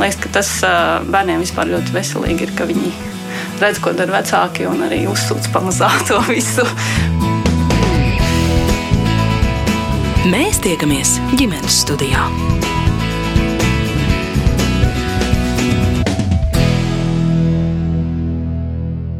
Man liekas, ka tas bērniem vispār ļoti veselīgi ir, ka viņi redz, ko dara vecāki un arī uzsūc pamazā to visu. Mēs tiekamies ģimenes studijā.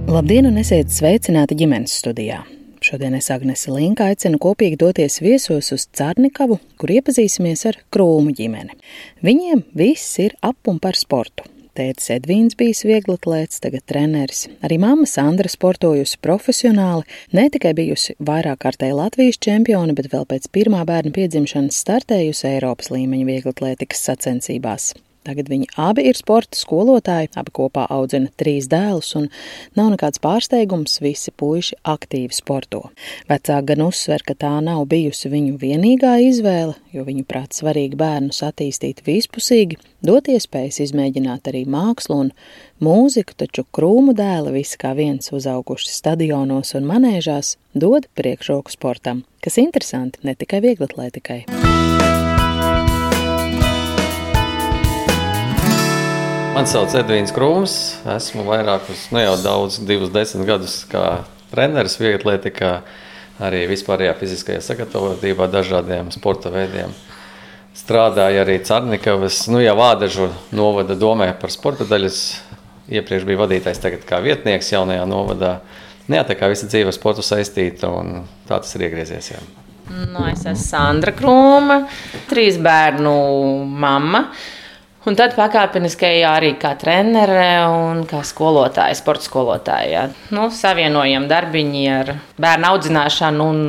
Labdien, un esiet sveicināti ģimenes studijā. Šodien es Agnese Linka aicinu kopīgi doties viesos uz Cārnikavu, kur iepazīsimies ar Krūmu ģimeni. Viņiem viss ir ap un par sportu. Tētis Edvīns bijis vieglatlēts, tagad treneris. Arī mamma Sandra sportojusi profesionāli, ne tikai bijusi vairāk kārtēji Latvijas čempione, bet vēl pēc pirmā bērna piedzimšanas startējusi Eiropas līmeņa vieglatlētikas sacensībās. Tagad viņi abi ir sporta skolotāji, abi kopā audzina trīs dēlus, un nav nekāds pārsteigums, visi puiši aktīvi sporto. Vecāki gan uzsver, ka tā nav bijusi viņu vienīgā izvēle, jo viņu prāt svarīgi bērnus attīstīt vispusīgi, dot iespējas izmēģināt arī mākslu un mūziku, taču krūmu dēli visi kā viens uzauguši stadionos un manēžās dod priekšroku sportam, kas interesanti ne tikai vieglatlētikai. Mani sauc Edvīns Krūms. Esmu vairākus, ne jau daudz, divus desmit gadus kā treneris vieglatlētikā, arī vispārējā fiziskajā sagatavotībā dažādiem sporta veidiem. Strādāju arī Cārnikavas, nu jau Vādažu novada domē par sporta daļas. Iepriekš bija vadītājs, tagad kā vietnieks jaunajā novadā. Nu, jā, tā kā visa dzīve sportu saistīta un tā tas ir iegriezies. Jā. Nu, es esmu Sandra Krūma, trīs bērnu mamma. Un tad pakāpeniski arī kā trenere un kā skolotāja, sporta skolotāja. Nu, savienojam darbiņu ar bērnu audzināšanu un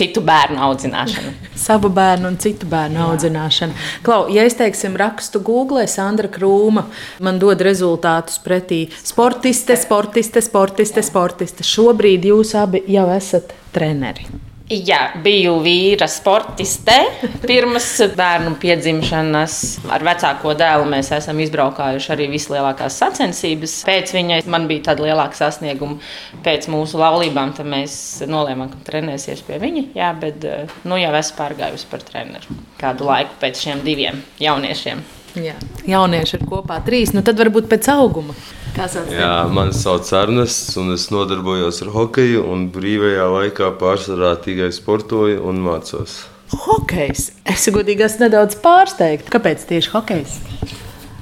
citu bērnu audzināšanu. Savu bērnu un citu bērnu Jā. audzināšanu. Klau, ja es teiksim, rakstu Google, Sandra Krūma, man dod rezultātus pretī sportiste, sportiste, sportiste, sportiste. Šobrīd jūs abi jau esat treneri. Jā, biju vīra sportiste. Pirms bērnu piedzimšanas ar vecāko dēlu mēs esam izbraukājuši arī vislielākās sacensības. Pēc viņa man bija tāda lielāka sasnieguma. Pēc mūsu laulībām mēs nolēmām, ka trenēsies pie viņa. Jā, bet nu, jau esmu pārgājusi par treneru kādu laiku pēc šiem diviem jauniešiem. Jā. Jaunieši ir kopā trīs, nu tad varbūt pēc auguma. Jā, mani sauc Ernests, un es nodarbojos ar hokeju. Brīvajā laikā pārsvarā tikai sportoju un mācos. Hokejs. Es godīgi esmu nedaudz pārsteigts. Kāpēc tieši hokejs?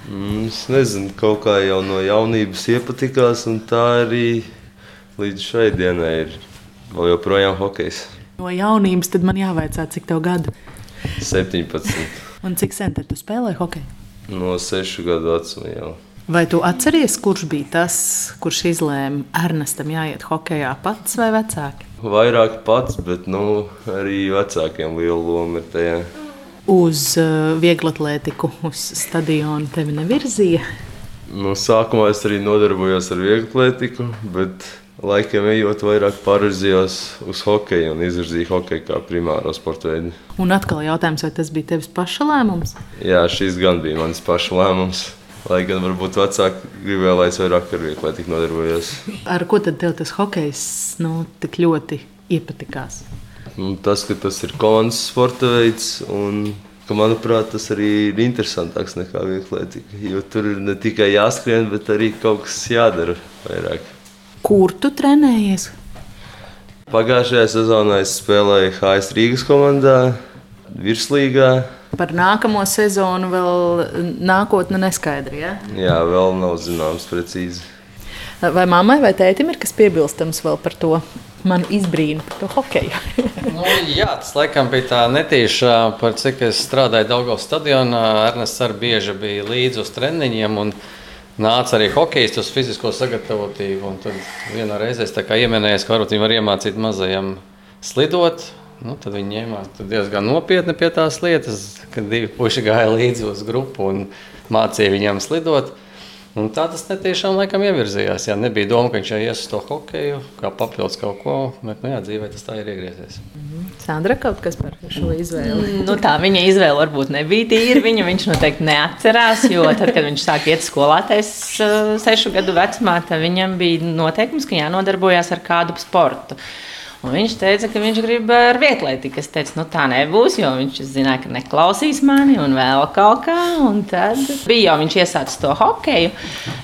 Mm, es nezinu, kaut kā jau no jaunības iepatikās, un tā arī līdz šai dienai ir vēl joprojām hokejs. No jaunības tad man jāvaicā, cik tev gadu? 17. un cik sen tu spēlēji hokeju? No 6 gadu vecuma jau. Vai tu atceries, kurš bija tas, kurš izlēma Ernestam jāiet hokeja pats vai vecāki? Vairāk pats, bet nu, arī vecākiem liela loma ir tajā. Uz uh, vieglatlētiku, uz stadionu tevi nevirzīja? Nu, sākumā es arī nodarbojos ar vieglatlētiku, bet laikam ejot vairāk pārvirzījos uz hokeju un izvirzīju hokeju kā primāro sporta veidu. Un atkal jautājums, vai tas bija tavs paša lēmums? Jā, šis gan bija mans paša lēmums. Lai gan varbūt vecāki gribēja, lai es vairāk ar vieglai tik nodarbojos. Ar ko tad tev tas hokejs nu, tik ļoti iepatikās? Nu, tas, ka tas ir komandas sporta veids un ka, manuprāt, tas arī ir interesantāks nekā vieglietība. Jo tur ir ne tikai jāskrien, bet arī kaut kas jādara vairāk. Kur tu trenējies? Pagājušajā sezonā es spēlēju HS Rīgas komandā, virslīgā. Par nākamo sezonu vēl nākotne neskaidra. Ja? Jā, vēl nav zināms precīzi. Vai mammai vai tētim ir kas piebilstams vēl par to? Man izbrīna par to hokeju. nu, jā, tas laikam bija tā netīša, par cik es strādāju Daugavas stadionā. Ernests arī bieži bija līdzi uz treniņiem. Un nāca arī hokejs uz fizisko sagatavotību. Tad vienā reizē es ieminēju, ka varbūt viņi var iemācīt mazajam slidot. Nu, tad viņi ņēma diezgan nopietni pie tās lietas, kad divi puiši gāja līdzi uz grupu un mācīja viņam slidot. Un tā tas netiešām laikam ievirzījās. Jā, nebija doma, ka viņš jau ies uz to hokeju, kā papildus kaut ko, bet nu, jā, dzīvē tas tā ir iegriezies. Mm -hmm. Sandra, kaut kas par šo izvēli? Mm, nu, tā viņa izvēle varbūt nebija tīra. Viņa viņš noteikti neatcerās, jo tad, kad viņš sāk iet skolā, tas uh, sešu gadu vecumā, tad viņam bija noteikums, ka jānodarbojas ar kādu sportu. Un viņš teica, ka viņš grib ar vietlietību. Es teicu, nu tā nebūs, jo viņš zināja, ka neklausīs mani un vēl kaut kā. Un tad bija jau viņš iesācis to hokeju,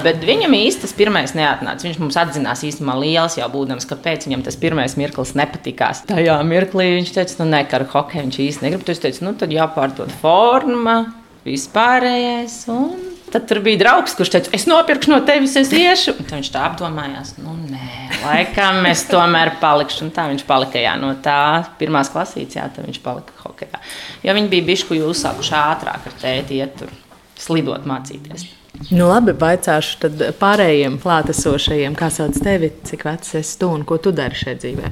bet viņam īsti tas pirmais neatnāca. Viņš mums atzinās īstenībā liels jau būdams, kāpēc viņam tas pirmais mirklis nepatikās. Tajā mirklī viņš teica, nu nekar hokeju viņš īsti negrib. Es teicu, nu tad jāpārdod forma, vispārējais. Un Tad tur bija draugs, kurš teica, es nopirkšu no tevis, es iešu. Un viņš tā apdomājās, nu, nē, laikam es tomēr palikšu. Un tā viņš palika jā, no tā pirmās klasītes, jā, tad viņš palika hokeja. Jo viņi bija bijuši uzsākuši ātrāk ar tēti iet tur slidot, mācīties. Nu, labi, vaicāšu tad pārējiem klātesošajiem, kā sauc tevi, cik vecs esi tu un ko tu dari šajā dzīvē?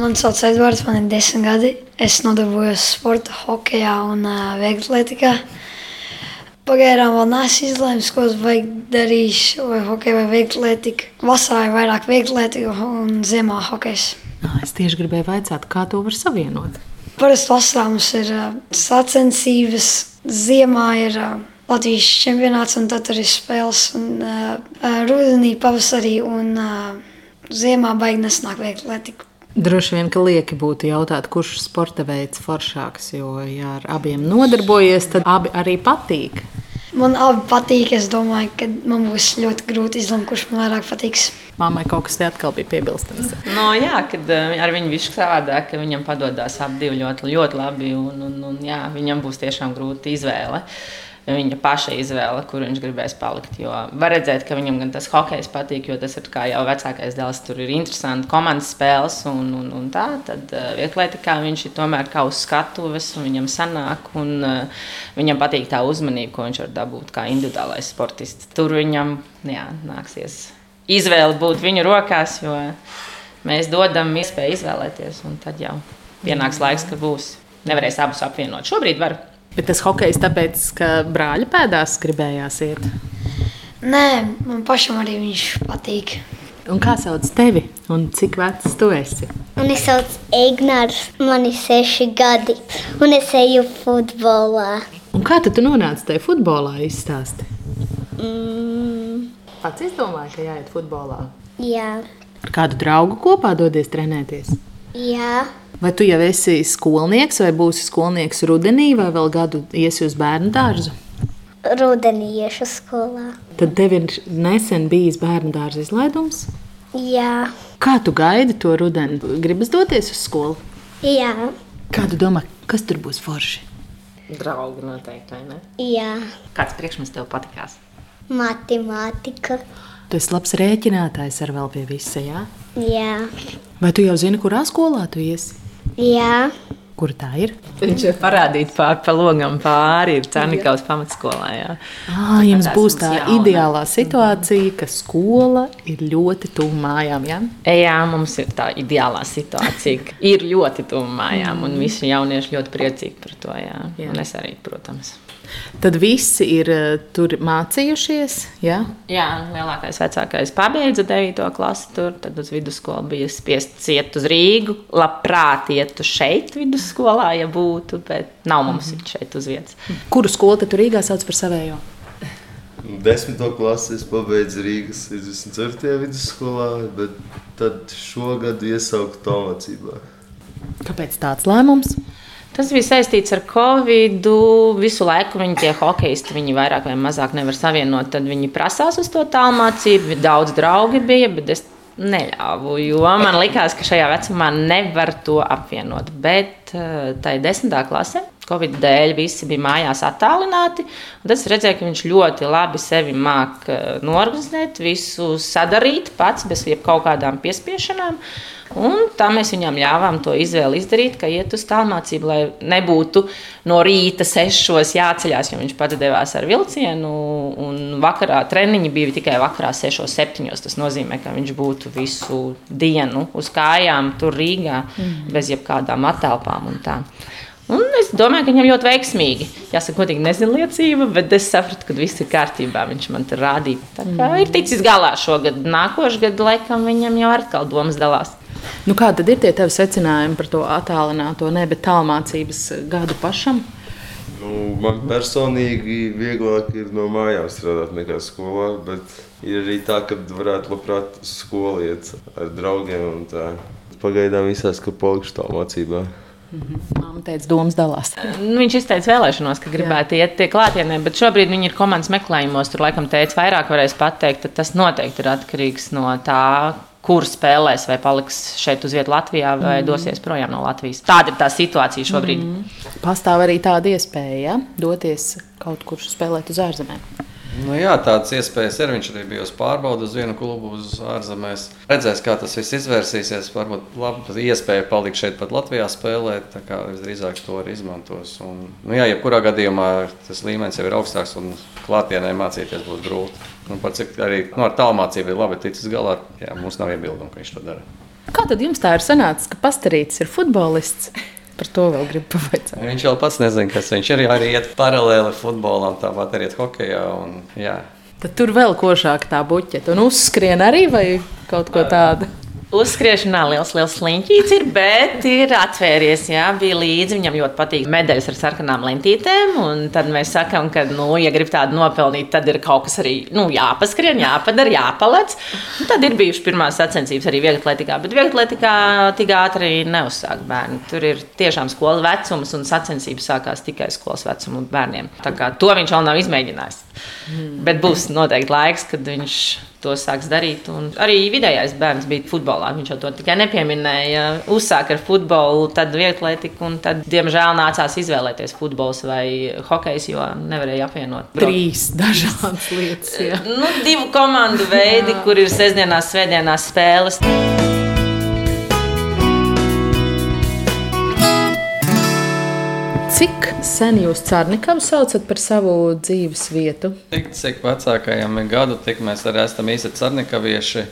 Man sauc Edvards, man ir desmit gadi. Es nodarbojos sporta, hokeja un uh, vieglietīgā. Pagaidām vēl neesmu izlēmis, ko es darīšu, vai hokeja vai vieglietīga. Vasarā ir vairāk vieglietīga un ziemā hokejs. Es tieši gribēju jautāt, kā to var savienot. Parasti vasarā mums ir sacensības, ziemā ir Latvijas čempionāts, un tad ir spēles. Un, uh, rudenī, pavasarī un uh, ziemā baigi nesnāk vieglietīga. Droši vien, ka lieki būtu jautāt, kurš sporta veids foršāks, jo, ja ar abiem nodarbojies, tad abi arī patīk. Man abi patīk. Es domāju, ka man būs ļoti grūti izlemt, kurš man vairāk patiks. Māmai kaut kas te atkal bija piebilstams. No, jā, kad uh, ar viņu viss savādāk, ka viņam padodas abi ļoti, ļoti labi. Un, un, un, jā, viņam būs tiešām grūti izvēle. Uh, viņa paša izvēle, kur viņš gribēs palikt. Jo var redzēt, ka viņam gan tas hokejs patīk, jo tas ir jau vecākais dēls. Tur ir interesanti komandas spēles un, un, un tā. Tad eh, vieglietīgā viņš ir tomēr kā uz skatuves, un viņam sanāk, un uh, viņam patīk tā uzmanība, ko viņš var dabūt kā individuālais sportists. Tur viņam jā, nāksies izvēle būt viņu rokās, jo mēs dodam iespēju izvēlēties, un tad jau pienāks laiks, ka būs. Nevarēs abus apvienot. Šobrīd var. Bet tas hokejs tāpēc, ka brāļa pēdās gribējās iet? Nē, man pašam arī viņš patīk. Un kā sauc tevi un cik vecs tu esi? Mani sauc Ignārs, man ir seši gadi, un es eju futbolā. Un kā tu nonāci tajā futbolā? Izstāsti. Mm. Pats izdomāji, ka jāiet futbolā. Jā. Ar kādu draugu kopā dodies trenēties? Jā. Vai tu jau esi skolnieks, vai būsi skolnieks rudenī, vai vēl gadu iesi uz bērnu dārzu? Rudenī iešu skolā. Tad tev ir nesen bijis bērnu dārza izlaidums? Jā. Kā tu gaidi to rudeni? Gribas doties uz skolu? Jā. Kā tu domā, kas tur būs forši? Draugi noteikti, vai ne? Jā. Kāds priekšmets tev patīkās? Matemātika. Tu esi labs rēķinātājs ar vēl pie visa, jā? Jā. Vai tu jau zini, kurā skolā tu iesi? Jā. Kur tā ir? Viņš ir parādījis pāri pa logam, pāri ir Cernikaus pamatskolā. Jā. À, jums būs tā jauna. ideālā situācija, ka skola ir ļoti tuvu mājām. Ja? Jā, mums ir tā ideālā situācija, ka ir ļoti tuvu mājām, un visi jaunieši ļoti priecīgi par to. Jā. Jā. Un es arī, protams. Tad visi ir uh, tur mācījušies. Ja? Jā, lielākais vecākais pabeidza 9. klasi. Tur tad uz vidusskolu bija spiests iet uz Rīgu. Labprāt, ietu šeit, vidusskolā, ja būtu, bet nav mums mm -hmm. šeit uz vietas. Kuru skolu tu Rīgā sauc par savējo? Desmito klasi es pabeidzu Rīgas 24. vidusskolā, bet tad šogad iesauku to mācībā. Kāpēc tāds lēmums? Tas bija saistīts ar Covid. Visu laiku viņi tie hokeisti, viņi vairāk vai mazāk nevar savienot. Tad viņi prasās uz to tālmācību. Daudz draugi bija, bet es neļāvu, jo man likās, ka šajā vecumā nevar to apvienot. Bet eh, tai desmitā klasē. Covid dēļ visi bija mājās attālināti. Tad es redzēju, ka viņš ļoti labi sevi māca eh, norganizēt, visu sadarīt pats bez kaut kādām piespiešanām. Un tā mēs viņam ļāvām to izvēli izdarīt, ka iet uz tālmācību, lai nebūtu no rīta sešos jāceļās, jo viņš pats devās ar vilcienu. Un vakarā treniņi bija tikai vakarā sešos, septiņos. Tas nozīmē, ka viņš būtu visu dienu uz kājām tur Rīgā, mm. bez jebkādām attēlpām un tā. Un es domāju, ka viņam ļoti veiksmīgi. Jāsaka, godīgi nezinu liecību, bet es sapratu, ka viss ir kārtībā. Viņš man tur rādīja. Tā kā mm. ir ticis galā šogad. Nākošais gads, laikam, viņam jau atkal domas dalās. Nu, kā tad ir tie tavi secinājumi par to attālināto, ne bet tālmācības gadu pašam? Nu, man personīgi vieglāk ir no mājām strādāt nekā skolā, bet ir arī tā, ka varētu labprāt uz skolu iet ar draugiem. pagaidām izsās, ka polikšu tā mācībā. Māma teica, domas dalās. Nu, viņš izteica vēlēšanos, ka gribētu iet tie klātienē, bet šobrīd viņi ir komandas meklējumos. Tur laikam teica, vairāk varēs pateikt. Tas noteikti ir atkarīgs no tā, kur spēlēs, vai paliks šeit uz vietas Latvijā, vai mm. dosies projām no Latvijas. Tāda ir tā situācija šobrīd. Mm. Pastāv arī tāda iespēja ja? doties kaut kur spēlēt uz ārzemēm. Nu, jā, tādas iespējas ir. Viņš arī bija uz pārbaudu uz vienu klubu uz ārzemēs. Redzēs, kā tas viss izvērsīsies. Varbūt laba iespēja palikt šeit, pat Latvijā spēlēt. Tā kā visdrīzāk to arī izmantos. Un, nu, jā, jebkurā gadījumā tas līmenis jau ir augstāks un klātienē mācīties būs grūti. Un par cik arī nu, ar tālmācību ir labi ticis galā, jā, mums nav iebildumu, ka viņš to dara. Kā tad jums tā ir sanācis, ka pastarīts ir futbolists? Par to vēl gribu pavaicāt. Viņš jau pats nezina, kas viņš ir. Arī iet paralēli futbolam, tāpat arī iet hokeja. Un, jā. Tad tur vēl košāk tā buķete un uzskrien arī vai kaut ko tādu. Uzskriešanā liels, liels sliņķis ir, bet ir atvērties. Jā, bija līdzi. Viņam ļoti patīk medaļas ar sarkanām lentītēm. Tad mēs sakām, ka, nu, ja grib tādu nopelnīt, tad ir kaut kas arī nu, jāpaskrien, jāpadara, jāpalec. Un tad ir bijušas pirmās sacensības arī vieglatlētikā. Bet vieglatlētikā tik ātri neuzsāk bērni. Tur ir tiešām skolas vecums un sacensības sākās tikai skolas vecuma bērniem. Tā kā to viņš vēl nav izmēģinājis. Mm. Bet būs noteikti laiks, kad viņš to sāks darīt. Un arī vidējais bērns bija futbolā. Viņš to tikai nepieminēja. Uzsāka ar futbolu, tad vietlētiku, un tad, diemžēl, nācās izvēlēties futbols vai hokejs, jo nevarēja apvienot. Trīs dažādas lietas. Jā. Nu, divu komandu veidi, kur ir sestdienās, svētdienās spēles. Cik sen jūs Cārnikavu saucat par savu dzīves vietu? Tik, cik vecākajam ir gadu, tik mēs arī esam īsti Cārnikavieši.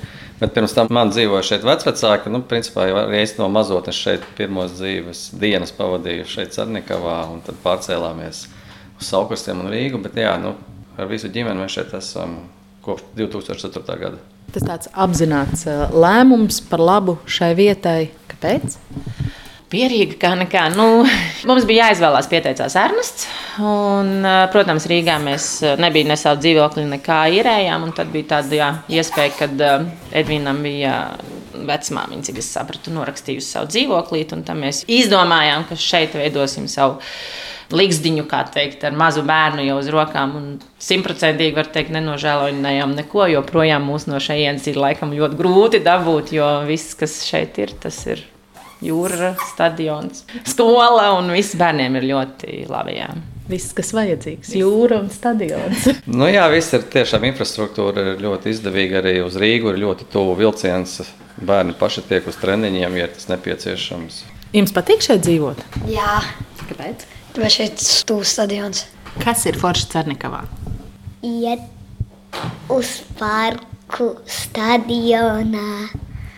Bet pirms tam man dzīvoja šeit vecāki. Nu, principā jau no mazotnes šeit pirmos dzīves dienas pavadīju šeit Cārnikavā un tad pārcēlāmies uz Saukrastiem un Rīgu. Bet jā, nu, ar visu ģimeni mēs šeit esam kopš 2004. gada. Tas tāds apzināts lēmums par labu šai vietai. Kāpēc? Pierīga kā nekā. Nu, mums bija jāizvēlās, pieteicās Ernests. Un, protams, Rīgā mēs nebija ne savu dzīvokli, nekā īrējām. Tad bija tāda jā, iespēja, kad Edvīnam bija vecmāmiņa, cik es sapratu, norakstījusi savu dzīvoklī. Tad mēs izdomājām, ka šeit veidosim savu līgzdiņu, kā teikt, ar mazu bērnu jau uz rokām. Simtprocentīgi var teikt, nenožēlojam neko, jo projām mūs no šejienes ir laikam ļoti grūti dabūt, jo viss, kas šeit ir, tas ir jūra, stadions, skola un viss bērniem ir ļoti labi. Jā. Viss, kas vajadzīgs, jūra un stadions. nu, jā, viss ir tiešām infrastruktūra ir ļoti izdevīga. Arī uz Rīgu ir ļoti tuvu vilciens. Bērni paši tiek uz treniņiem, ja tas nepieciešams. Jums patīk šeit dzīvot? Jā, kāpēc? Tāpēc šeit ir stūris stadions. Kas ir Forša Cernikavā? Iet uz parku stadionā.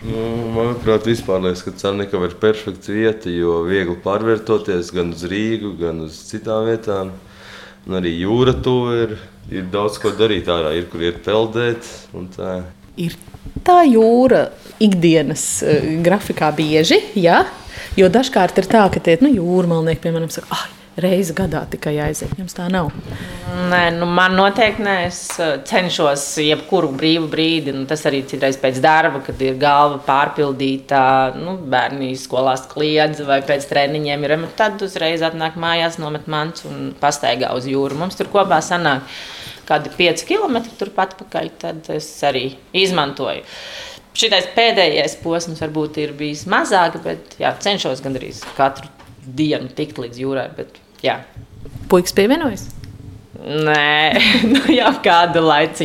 Nu, manuprāt, vispār liekas, ka Cernikava ir perfekta vieta, jo viegli pārvietoties gan uz Rīgu, gan uz citām vietām. Un arī jūra tuvu ir, ir daudz ko darīt ārā, ir kur iet peldēt. Ir tā jūra ikdienas uh, grafikā bieži, ja? jo dažkārt ir tā, ka tie nu, jūrmalnieki, piemēram, saka, ah, reizi gadā tikai aiziet. Jums tā nav. Nē, nu man noteikti nē. Es uh, cenšos jebkuru brīvu brīdi, nu, tas arī citreiz pēc darba, kad ir galva pārpildīta, nu, bērni skolās kliedz vai pēc treniņiem ir. Tad uzreiz atnāk mājās, nomet mans un pastaigā uz jūru. Mums tur kopā sanāk kādi 5 km turpat pakaļ, tad es arī izmantoju. Šitais pēdējais posms varbūt ir bijis mazāk, bet jā, cenšos gandrīz katru dienu tikt līdz jūrai. Bet Jā. Puikas pievienojas? Nē, nu, jau kādu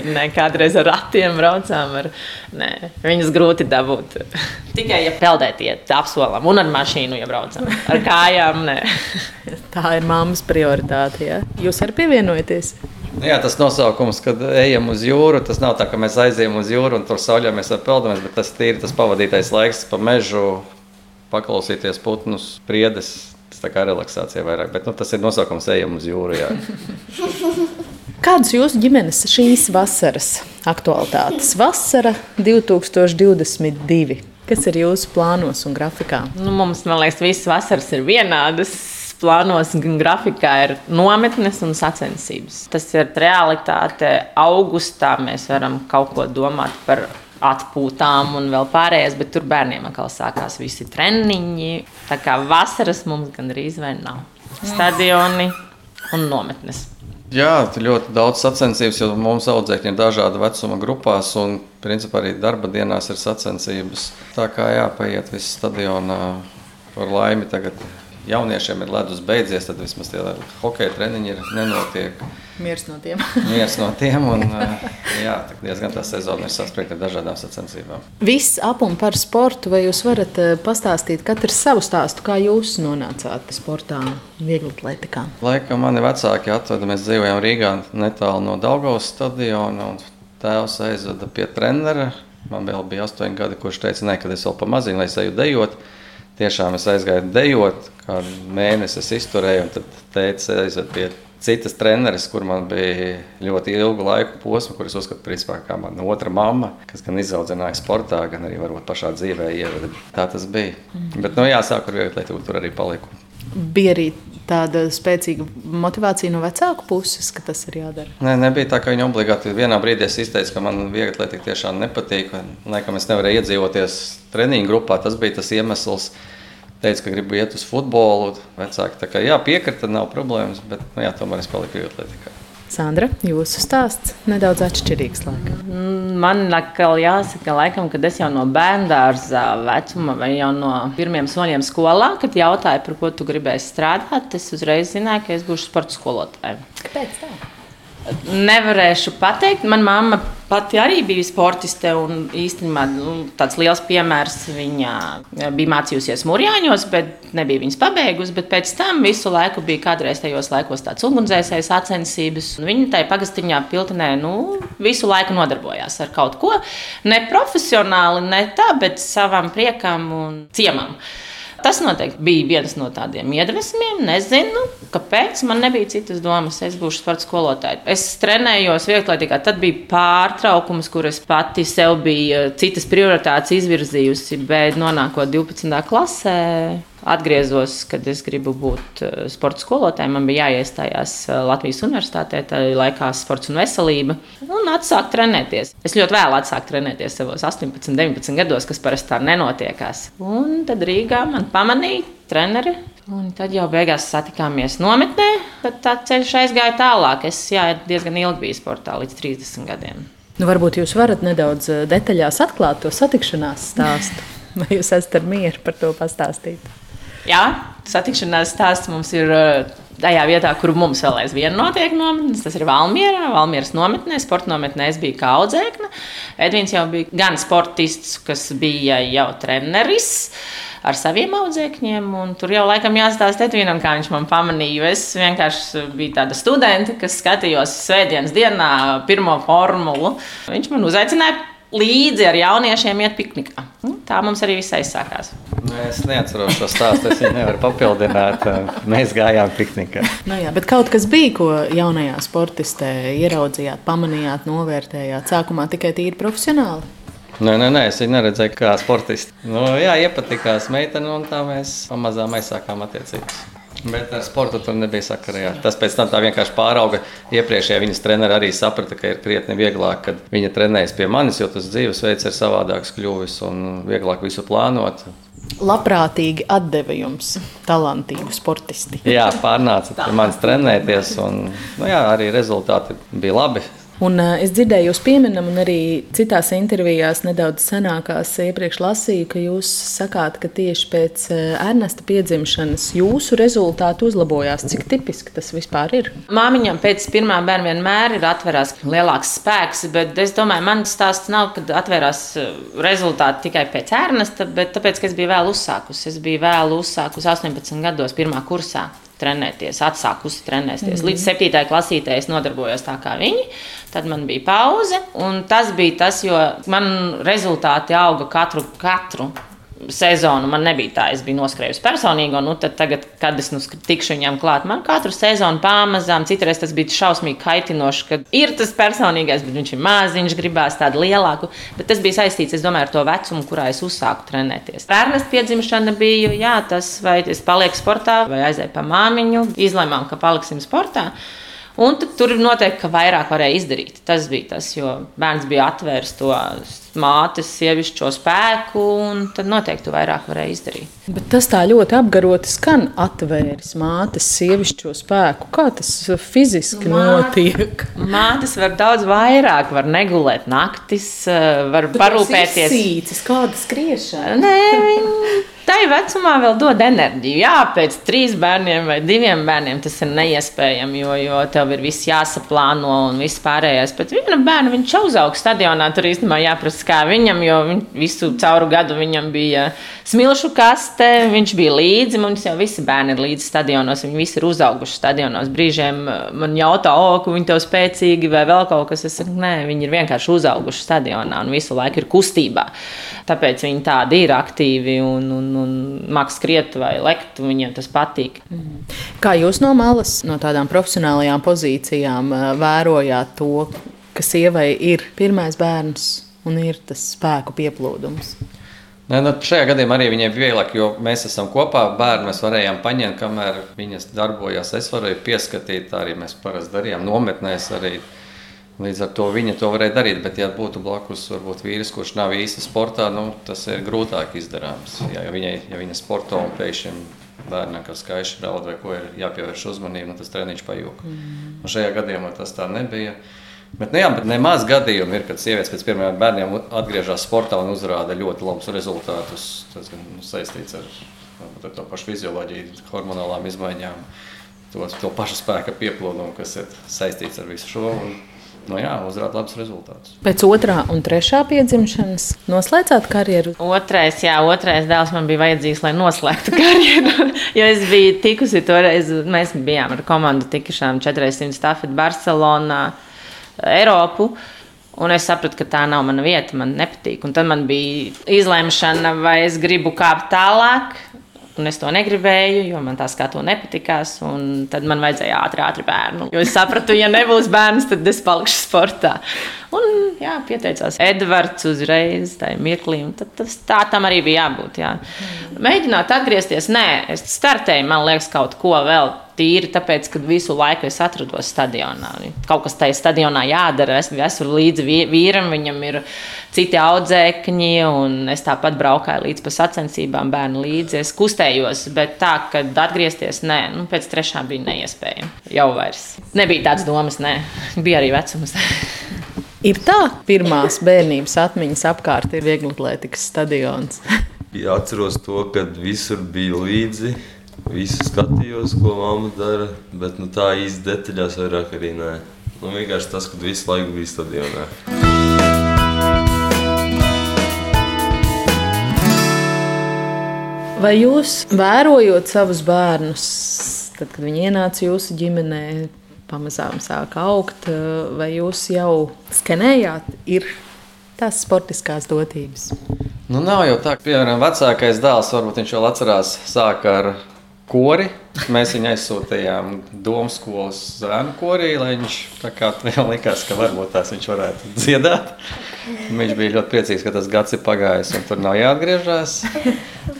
ne kādreiz ar ratiem braucām. Ar, nē, viņas grūti dabūt. Tikai, ja peldēt, iet apsolam, un ar mašīnu, ja braucam. Ar kājām, nē. Tā ir mammas prioritāte. Ja? Jūs arī pievienojaties? Jā, tas nosaukums, kad ejam uz jūru, tas nav tā, ka mēs aizejam uz jūru un tur sauļamies vai peldamies, bet tas ir tas pavadītais laiks pa mežu, paklausīties putnus, priedes, Tas tā kā relaksācija vairāk, bet nu, tas ir nosaukums ejam uz jūru. Kādas jūsu ģimenes šīs vasaras aktualitātes? Vasara 2022. Kas ir jūsu plānos un grafikā? Nu, mums, man liekas, visas vasaras ir vienādas plānos un grafikā ir nometnes un sacensības. Tas ir realitāte. Augustā mēs varam kaut ko domāt par atpūtām un vēl pārējais, bet tur bērniem atkal sākās visi treniņi. Tā kā vasaras mums gandrīz vai nav. Stadioni un nometnes. Jā, ļoti daudz sacensības, jo mums audzēkņi ir dažāda vecuma grupās, un principā arī darba dienās ir sacensības. Tā kā jāpaiet viss stadionā par laimi tagad jauniešiem ir ledus beidzies, tad vismaz tie hokeja treniņi ir nenotiek. Miers no tiem. Miers no tiem un jā, diezgan tā sezona ir saspringta ar dažādām sacensībām. Viss ap un par sportu, vai jūs varat pastāstīt katrs savu stāstu, kā jūs nonācāt sportā, viegli atletikā? Laikam mani vecāki atveda, mēs dzīvojām Rīgā netālu no Daugavas stadiona un tēvs aizveda pie trenera. Man vēl bija astoņi gadi, kurš teica, ne, kad es vēl pamaziņu, lai es eju dejot. Tiešām es aizgāju dejot, kā mēnesi es izturēju, un tad teica, aizved pie citas treneris, kur man bija ļoti ilgu laiku posmu, kuras uzskatu principā kā mana otra mamma, kas gan izaudzināja sportā, gan arī varbūt pašā dzīvē ieveda. Tā tas bija. Mm. Bet, nu, jāsāk ar viegli, tur arī paliku. Bija arī tāda spēcīga motivācija no vecāku puses, ka tas ir jādara? Nē, nebija tā, ka viņi obligāti vienā brīdī izteica, ka man viegli atletika tiešām nepatīk. Laikam es nevarēju iedzīvoties treniņu grupā. Tas bija tas iemesls. Teicu, ka gribu iet uz futbolu. Vecāki tā kā jā, piekrita, nav problēmas, bet nu, jā, tomēr es paliku viegli atletikā. Sandra, jūsu stāsts nedaudz atšķirīgs. Laikam. Mm, man atkal jāsaka, laikam, kad es jau no bērngārza vecuma vai jau no pirmiem soļiem skolā, kad jautāja, par ko tu gribēsi strādāt, es uzreiz zināju, ka es būšu sporta skolotāja. Kāpēc tā? Nevarēšu pateikt. Manā mamma pati arī bija sportiste. Īstenībā nu, tāds liels piemērs. Viņa bija mācījusies Mūrjāņos, bet nebija viņas pabeigusi. Bet pēc tam visu laiku bija kādreiz tajos laikos tāds ugunsdzēsējas sacensības. Viņa tajā pagastiņā piltenē nu, visu laiku nodarbojās ar kaut ko. Ne profesionāli, ne tā, bet savam priekam un ciemam. Tas noteikti bija viens no tādiem iedvesmiem. Nezinu, kāpēc man nebija citas domas. Es būšu sports skolotāja. Es trenējos vieglietīgā. Tad bija pārtraukums, kur es pati sev biju citas prioritātes izvirzījusi, bet nonākot 12. klasē atgriezos, kad es gribu būt eh, sporta skolotāja. Man bija jāiestājās eh, Latvijas universitātē, tā laikā sports un veselība. Un atsākt trenēties. Es ļoti vēlu atsākt trenēties savos 18, 19 gados, kas parasti tā nenotiekās. Un tad Rīgā man pamanīja treneri. Un tad jau beigās satikāmies nometnē. Tad tā ceļš aizgāja tālāk. Es jā, diezgan ilgi biju sportā, līdz 30 gadiem. Nu, varbūt jūs varat nedaudz eh, detaļās atklāt to satikšanās stāstu. Vai jūs esat mieru par to pastāstīt? Jā, satikšanās stāsts mums ir uh, tajā vietā, kur mums vēl aizvien notiek nometnes. Tas ir Valmjerā, Valmjeras nometnē, sporta nometnē. Es biju kā audzēkne. Edvins jau bija gan sportists, kas bija jau treneris ar saviem audzēkņiem. Tur jau laikam jāstāsta Edvinam, kā viņš man pamanīja. Es vienkārši biju tāda studente, kas skatījos svētdienas dienā pirmo formulu. Viņš man uzaicināja līdzi ar jauniešiem iet piknikā. Nu, tā mums arī viss aizsākās. Es neatceros šo stāstu, es viņu nevaru papildināt. Mēs gājām piknikā. Nu jā, bet kaut kas bija, ko jaunajā sportistē ieraudzījāt, pamanījāt, novērtējāt. Sākumā tikai tīri profesionāli. Nē, nē, nē, es viņu neredzēju kā sportistu. Nu, jā, iepatikās meitene, un tā mēs pamazām aizsākām attiecības. Bet ar sportu tur nebija sakara. Jā. Tas pēc tam tā vienkārši pārauga. Iepriekšējā viņas treneris arī saprata, ka ir krietni vieglāk, kad viņa trenējas pie manis, jo tas dzīvesveids ir savādāks kļuvis un vieglāk visu plānot. Labprātīgi atdeva jums talantīgu sportisti. Jā, pārnāca pie manis trenēties, un nu jā, arī rezultāti bija labi. Un, uh, es dzirdēju, jūs pieminam, un arī citās intervijās, nedaudz senākās, iepriekš lasīju, ka jūs sakāt, ka tieši pēc uh, Ernesta piedzimšanas jūsu rezultāti uzlabojās. Cik tipiski tas vispār ir? Māmiņam pēc pirmā bērna vienmēr ir atvērās lielāks spēks, bet es domāju, man stāsts nav, kad atvērās rezultāti tikai pēc Ernesta, bet tāpēc, ka es biju vēl uzsākusi. Es biju vēl uzsākusi 18 gados, pirmā kursā trenēties, atsākusi trenēties. Mm -hmm. Līdz 7. klasītē es nodarbojos tā kā viņi. Tad man bija pauze, un tas bija tas, jo man rezultāti auga katru, katru sezonu man nebija tā, es biju noskrējusi personīgo, nu tad tagad, kad es nu tikšu viņam klāt, man katru sezonu pamazām, citreiz tas bija šausmīgi kaitinoši, ka ir tas personīgais, bet viņš ir maziņš, gribās tādu lielāku, bet tas bija saistīts, es domāju, ar to vecumu, kurā es uzsāku trenēties. Ernesta piedzimšana bija, jā, tas vai es palieku sportā vai aizēju pa māmiņu, izlēmām, ka paliksim sportā. Un tur noteikti, ka vairāk varēja izdarīt. Tas bija tas, jo bērns bija atvērs to mātes sievišķo spēku, un tad noteikti tu vairāk varēja izdarīt. Bet tas tā ļoti apgaroti skan, atvēris mātes sievišķo spēku. Kā tas fiziski nu, notiek? Mātes var daudz vairāk, var negulēt naktis, var Bet parūpēties. Sīcis, kāda skriešana? Nē, viņi tai vecumā vēl dod enerģiju. Jā, pēc trīs bērniem vai diviem bērniem tas ir neiespējami, jo, jo tev ir viss jāsaplāno un viss pārējais. Bet viena bērna viņš uzauga stadionā, tur īstenībā jāprasa, kā viņam, jo viņ, visu cauru gadu viņam bija smilšu kaste, viņš bija līdzi. Mums jau visi bērni ir līdzi stadionos, viņi visi ir uzauguši stadionos. Brīžiem man jautā, o, ka viņi tev spēcīgi vai vēl kaut kas. Es saku, nē, viņi ir vienkārši uzauguši stadionā un visu laiku ir kustībā. Tāpēc viņi tādi ir aktīvi un, un, un mākslinieki skriet vai lekt, viņiem tas patīk. Kā jūs no malas, no tādām profesionālajām pozīcijām, vērojāt to, ka sievai ir pirmais bērns un ir tas spēku pieplūdums? Ne, nu, šajā gadījumā arī viņai bija vieglāk, jo mēs esam kopā. Bērnu mēs varējām paņemt, kamēr viņas darbojās. Es varēju pieskatīt, arī mēs parasti darījām nometnēs. Arī Līdz ar to viņa to varēja darīt, bet, ja būtu blakus varbūt, vīrs, kurš nav īsti sportā, nu, tas ir grūtāk izdarāms. Ja, ja, viņai, ja viņa sporto un pēkšņi bērnam, kas skaisti raud vai ko ir jāpievērš uzmanība, nu, tas treniņš pajūg. Mm. Un šajā gadījumā tas tā nebija. Bet, nu, jā, bet nemaz gadījumi ir, kad sievietes pēc pirmajiem bērniem atgriežas sportā un uzrāda ļoti labus rezultātus. Tas gan nu, saistīts ar, ar to pašu fizioloģiju, hormonālām izmaiņām, to, to pašu spēka pieplūdumu, kas ir saistīts ar visu šo. Un, nu, jā, uzrādīt labus rezultātus. Pēc otrā un trešā piedzimšanas noslēdzāt karjeru? Otrais, jā, otrais dēls man bija vajadzīgs, lai noslēgtu karjeru. jo es biju tikusi toreiz, mēs bijām ar komandu tikušām 400 stafeti Barcelonā, Eiropu. Un es sapratu, ka tā nav mana vieta, man nepatīk. Un tad man bija izlemšana, vai es gribu kāpt tālāk, Un es to negribēju, jo man tā skatu nepatikās. Tad man vajadzēja ātri, ātri bērnu. Jo es sapratu, ja nebūs bērns, tad es palikšu sportā. Un jā, pieteicās Edvards uzreiz, tā mirklī. Tas, tā tam arī bija jābūt. Jā. Mēģināt atgriezties, nē, es startēju, man liekas, kaut ko vēl tīri tāpēc, ka visu laiku es atrodos stadionā. Kaut kas tajā stadionā jādara. Es esmu līdzi vīram, viņam ir citi audzēkņi, un es tāpat braukāju līdz sacensībām, bērnu līdzi. Es kustējos, bet tā, ka atgriezties, nē, nu, pēc trešā bija neiespējami. Jau vairs nebija tādas domas, nē, bija arī vecums. ir tā, pirmās bērnības atmiņas apkārt ir vieglatlētikas stadions. Atceros to, kad visur bija līdzi Visu skatījos, ko mamma dara, bet nu, tā īsti detaļās vairāk arī nē. Nu, vienkārši tas, ka visu laiku bija stadionā. Vai jūs vērojot savus bērnus, tad, kad viņi ienāca jūsu ģimenē, pamazām sāka augt, vai jūs jau skenējāt, ir tās sportiskās dotības? Nu, nav jau tā, ka, piemēram, vecākais dēls, varbūt viņš vēl atcerās, sāk ar kori. Mēs viņu aizsūtījām Domu skolas zēnu korī, lai viņš tā kā likās, ka varbūt tās viņš varētu dziedāt. Viņš bija ļoti priecīgs, ka tas gads ir pagājis un tur nav jāatgriežas.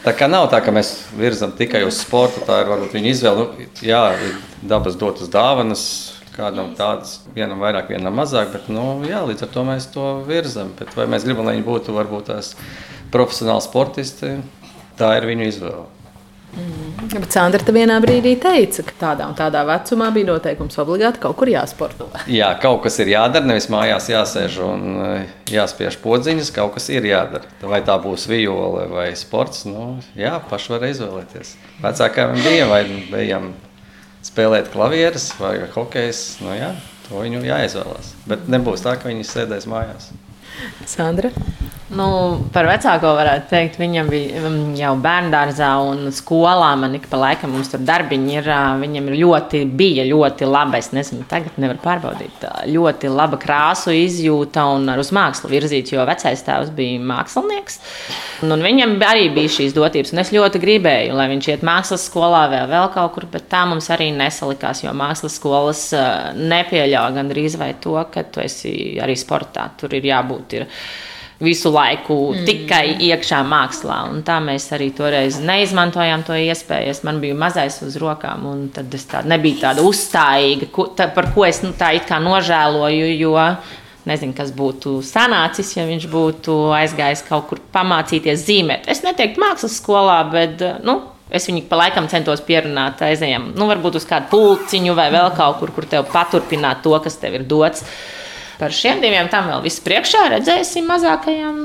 Tā kā nav tā, ka mēs virzam tikai uz sportu, tā ir varbūt viņa izvēle. Nu, jā, dabas dotas dāvanas, kādam tādas, vienam vairāk, vienam mazāk, bet nu, jā, līdz ar to mēs to virzam. Bet vai mēs gribam, lai viņi būtu varbūt tās profesionāli sportisti, tā ir viņu izvēle. Mm. Bet Sandra te vienā brīdī teica, ka tādā un tādā vecumā bija noteikums obligāti kaut kur jāsporto. Jā, kaut kas ir jādara, nevis mājās jāsēž un eh, jāspiež podziņas, kaut kas ir jādara. Vai tā būs viole vai sports, nu, jā, paši var izvēlēties. Vecākām bija, vai bijām spēlēt klavierus vai hokejs, nu jā, to viņu jāizvēlās. Bet nebūs tā, ka viņi sēdēs mājās. Sandra? Nu, par vecāko varētu teikt, viņam bija mm, jau bērnu dārzā un skolā. Man ik pa laikam mums tur darbiņi ir. Viņam ir ļoti, bija ļoti laba, es nezinu, tagad nevaru pārbaudīt, ļoti laba krāsu izjūta un uz mākslu virzīts, jo vecais tēvs bija mākslinieks. Un, un viņam arī bija šīs dotības, un es ļoti gribēju, lai viņš iet mākslas skolā vai vēl kaut kur, bet tā mums arī nesalikās, jo mākslas skolas nepieļauj gandrīz vai to, ka tu esi arī sportā. Tur ir jābūt. Ir, visu laiku mm. tikai iekšā mākslā. Un tā mēs arī toreiz neizmantojām to iespēju. Es man biju mazais uz rokām, un tad es tā, nebija tāda uzstājīga, ko, tā, par ko es nu, tā it kā nožēloju. Jo nezinu, kas būtu sanācis, ja viņš būtu aizgājis kaut kur pamācīties zīmēt. Es neteiktu mākslas skolā, bet nu, Es viņu pa laikam centos pierunāt, aizējām, nu, varbūt uz kādu pulciņu vai vēl kaut kur, kur tev paturpināt to, kas tev ir dots. Par šiem diviem tam vēl viss priekšā redzēsim mazākajam.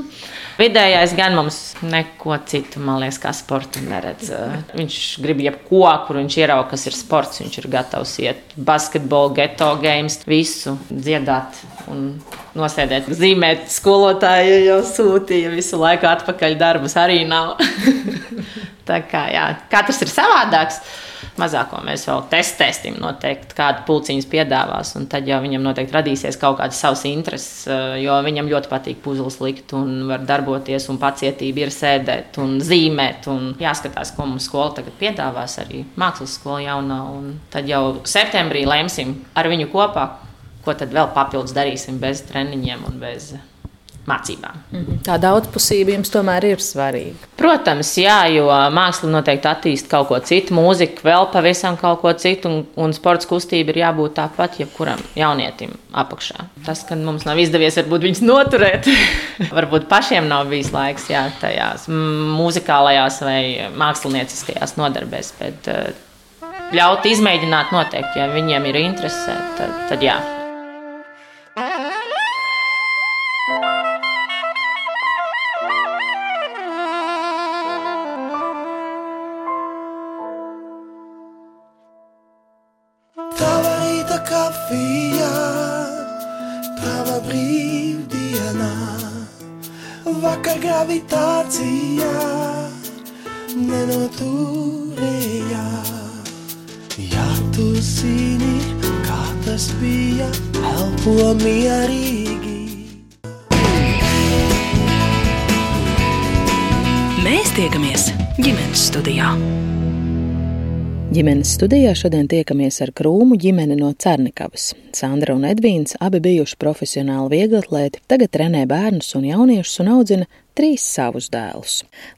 Vidējais gan mums neko citu, man liekas, kā sporta neredz. Viņš grib jebko, kur viņš ierauga, kas ir sports. Viņš ir gatavs iet basketbolu, geto games, visu dziedāt un nosēdēt, zīmēt. Skolotāji jau sūtīja visu laiku atpakaļ darbus, arī nav. Tā kā jā, katrs ir savādāks mazāko mēs vēl testēsim, noteikti kādu pulciņus piedāvās, un tad jau viņam noteikti radīsies kaut kādas savas intereses, eh, jo viņam ļoti patīk puzles likt un var darboties, un pacietība ir sēdēt un zīmēt, un jāskatās, ko mums skola tagad piedāvās, arī mākslas skola jaunā, un tad jau septembrī lemsim ar viņu kopā, ko tad vēl papildus darīsim bez treniņiem un bez mācībām. Mhm. Tā daudzpusība jums tomēr ir svarīga. Protams, jā, jo māksla noteikti attīst kaut ko citu, mūzika vēl pavisam kaut ko citu, un, un sports kustība ir jābūt tāpat jebkuram jaunietim apakšā. Tas, ka mums nav izdevies varbūt viņus noturēt, varbūt pašiem nav bijis laiks jā, tajās mūzikālajās vai mākslinieckajās nodarbēs, bet eh, ļaut izmēģināt noteikti, ja viņiem ir interese, tad, tad jā. Studijā šodien tiekamies ar krūmu ģimeni no Cernikavas. Sandra un Edvīns abi bijuši profesionāli vieglatlēti, tagad trenē bērnus un jauniešus un audzina trīs savus dēlus.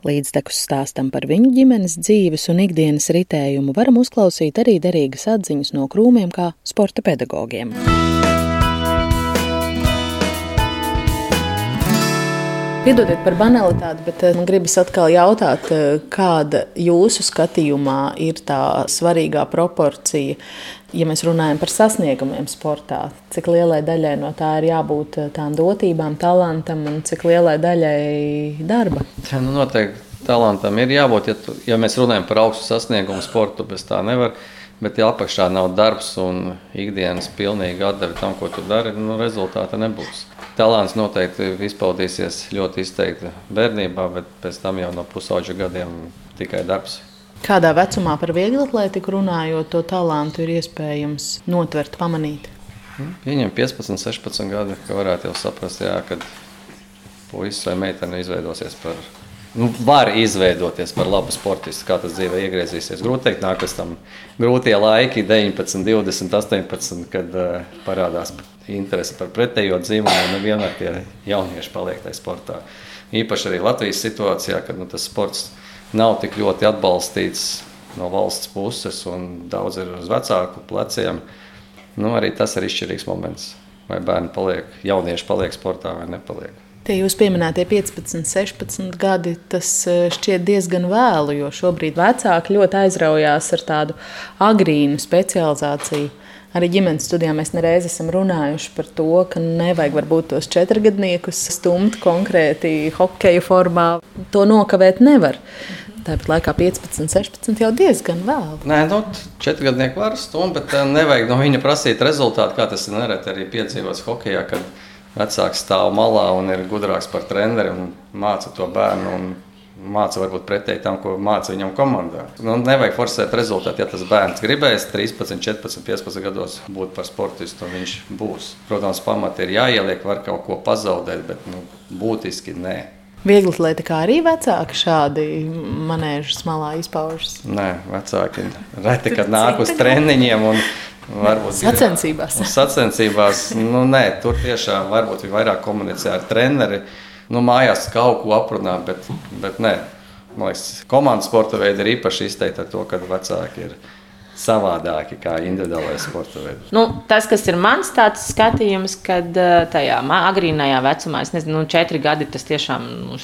Līdztekus stāstam par viņu ģimenes dzīves un ikdienas ritējumu varam uzklausīt arī derīgas atziņas no krūmiem kā sporta pedagogiem. Piedodiet par banalitāti, bet eh, man gribas atkal jautāt, eh, kāda jūsu skatījumā ir tā svarīgā proporcija, ja mēs runājam par sasniegumiem sportā? Cik lielai daļai no tā ir jābūt eh, tām dotībām, talantam un cik lielai daļai darba? Jā, nu noteikti talantam ir jābūt. Ja, tu, ja mēs runājam par augstu sasniegumu sportu, bez tā nevar. Bet, ja apakšā nav darbs un ikdienas pilnīgi atdeve tam, ko tu dari, nu, rezultāta nebūs. Talants noteikti izpaudīsies ļoti izteikti bērnībā, bet pēc tam jau no pusauģa gadiem tikai darbs. Kādā vecumā par vieglatlētiku runājot, to talantu ir iespējams notvert, pamanīt? Nu, viņam 15, 16 gadi, ka varētu jau saprast, jā, kad puisis vai meitene izveidosies par nu, var izveidoties par labu sportistu. Kā tas dzīvē iegriezīsies? Grūti teikt, nākas tam grūtie laiki, 19, 20, 18, kad uh, parādās interese par pretējo dzīvumu. Nevienmēr tie jaunieši paliek tajā sportā. Īpaši arī Latvijas situācijā, kad nu, tas sports nav tik ļoti atbalstīts no valsts puses un daudz ir uz vecāku pleciem. Nu, arī tas ir izšķirīgs moments. Vai bērni paliek, jaunieši paliek sportā vai nepaliek. Tie jūs pieminētie 15, 16 gadi, tas e, šķiet diezgan vēlu, jo šobrīd vecāki ļoti aizraujās ar tādu agrīnu specializāciju. Arī ģimenes studijā mēs nereiz esam runājuši par to, ka nevajag varbūt tos četrgadniekus stumt konkrēti hokeja formā. To nokavēt nevar. Tāpat laikā 15, 16 jau diezgan vēlu. Nē, nu, četrgadnieki var stumt, bet e, nevajag no viņa prasīt rezultātu, kā tas nereti arī piedzīvots hokejā. Kad vecāks stāv malā un ir gudrāks par treneri un māca to bērnu. Māca varbūt pretēji tam, ko māca viņam komandā. Nu, nevajag forsēt rezultātu. Ja tas bērns gribēs 13, 14, 15 gados būt par sportistu, viņš būs. Protams, pamati ir jāieliek, var kaut ko pazaudēt, bet nu, būtiski nē. Viegli lieta, kā arī vecāki šādi manēžas malā izpaužas. Nē, vecāki reti, kad nāk uz treniņiem un Varbūt sacensībās. Ir, sacensībās nu, nē, tur tiešām varbūt ir vairāk komunicē ar treneri. Nu, mājās kaut ko aprunā, bet, bet nē. Man liekas, komandas sporta veidi ir īpaši izteikti ar to, ka vecāki ir savādāki kā individuālais sporta veids. Nu, tas, kas ir mans skatījums, kad tajā agrīnajā vecumā, es nezinu, nu, četri gadi, tas tiešām nu,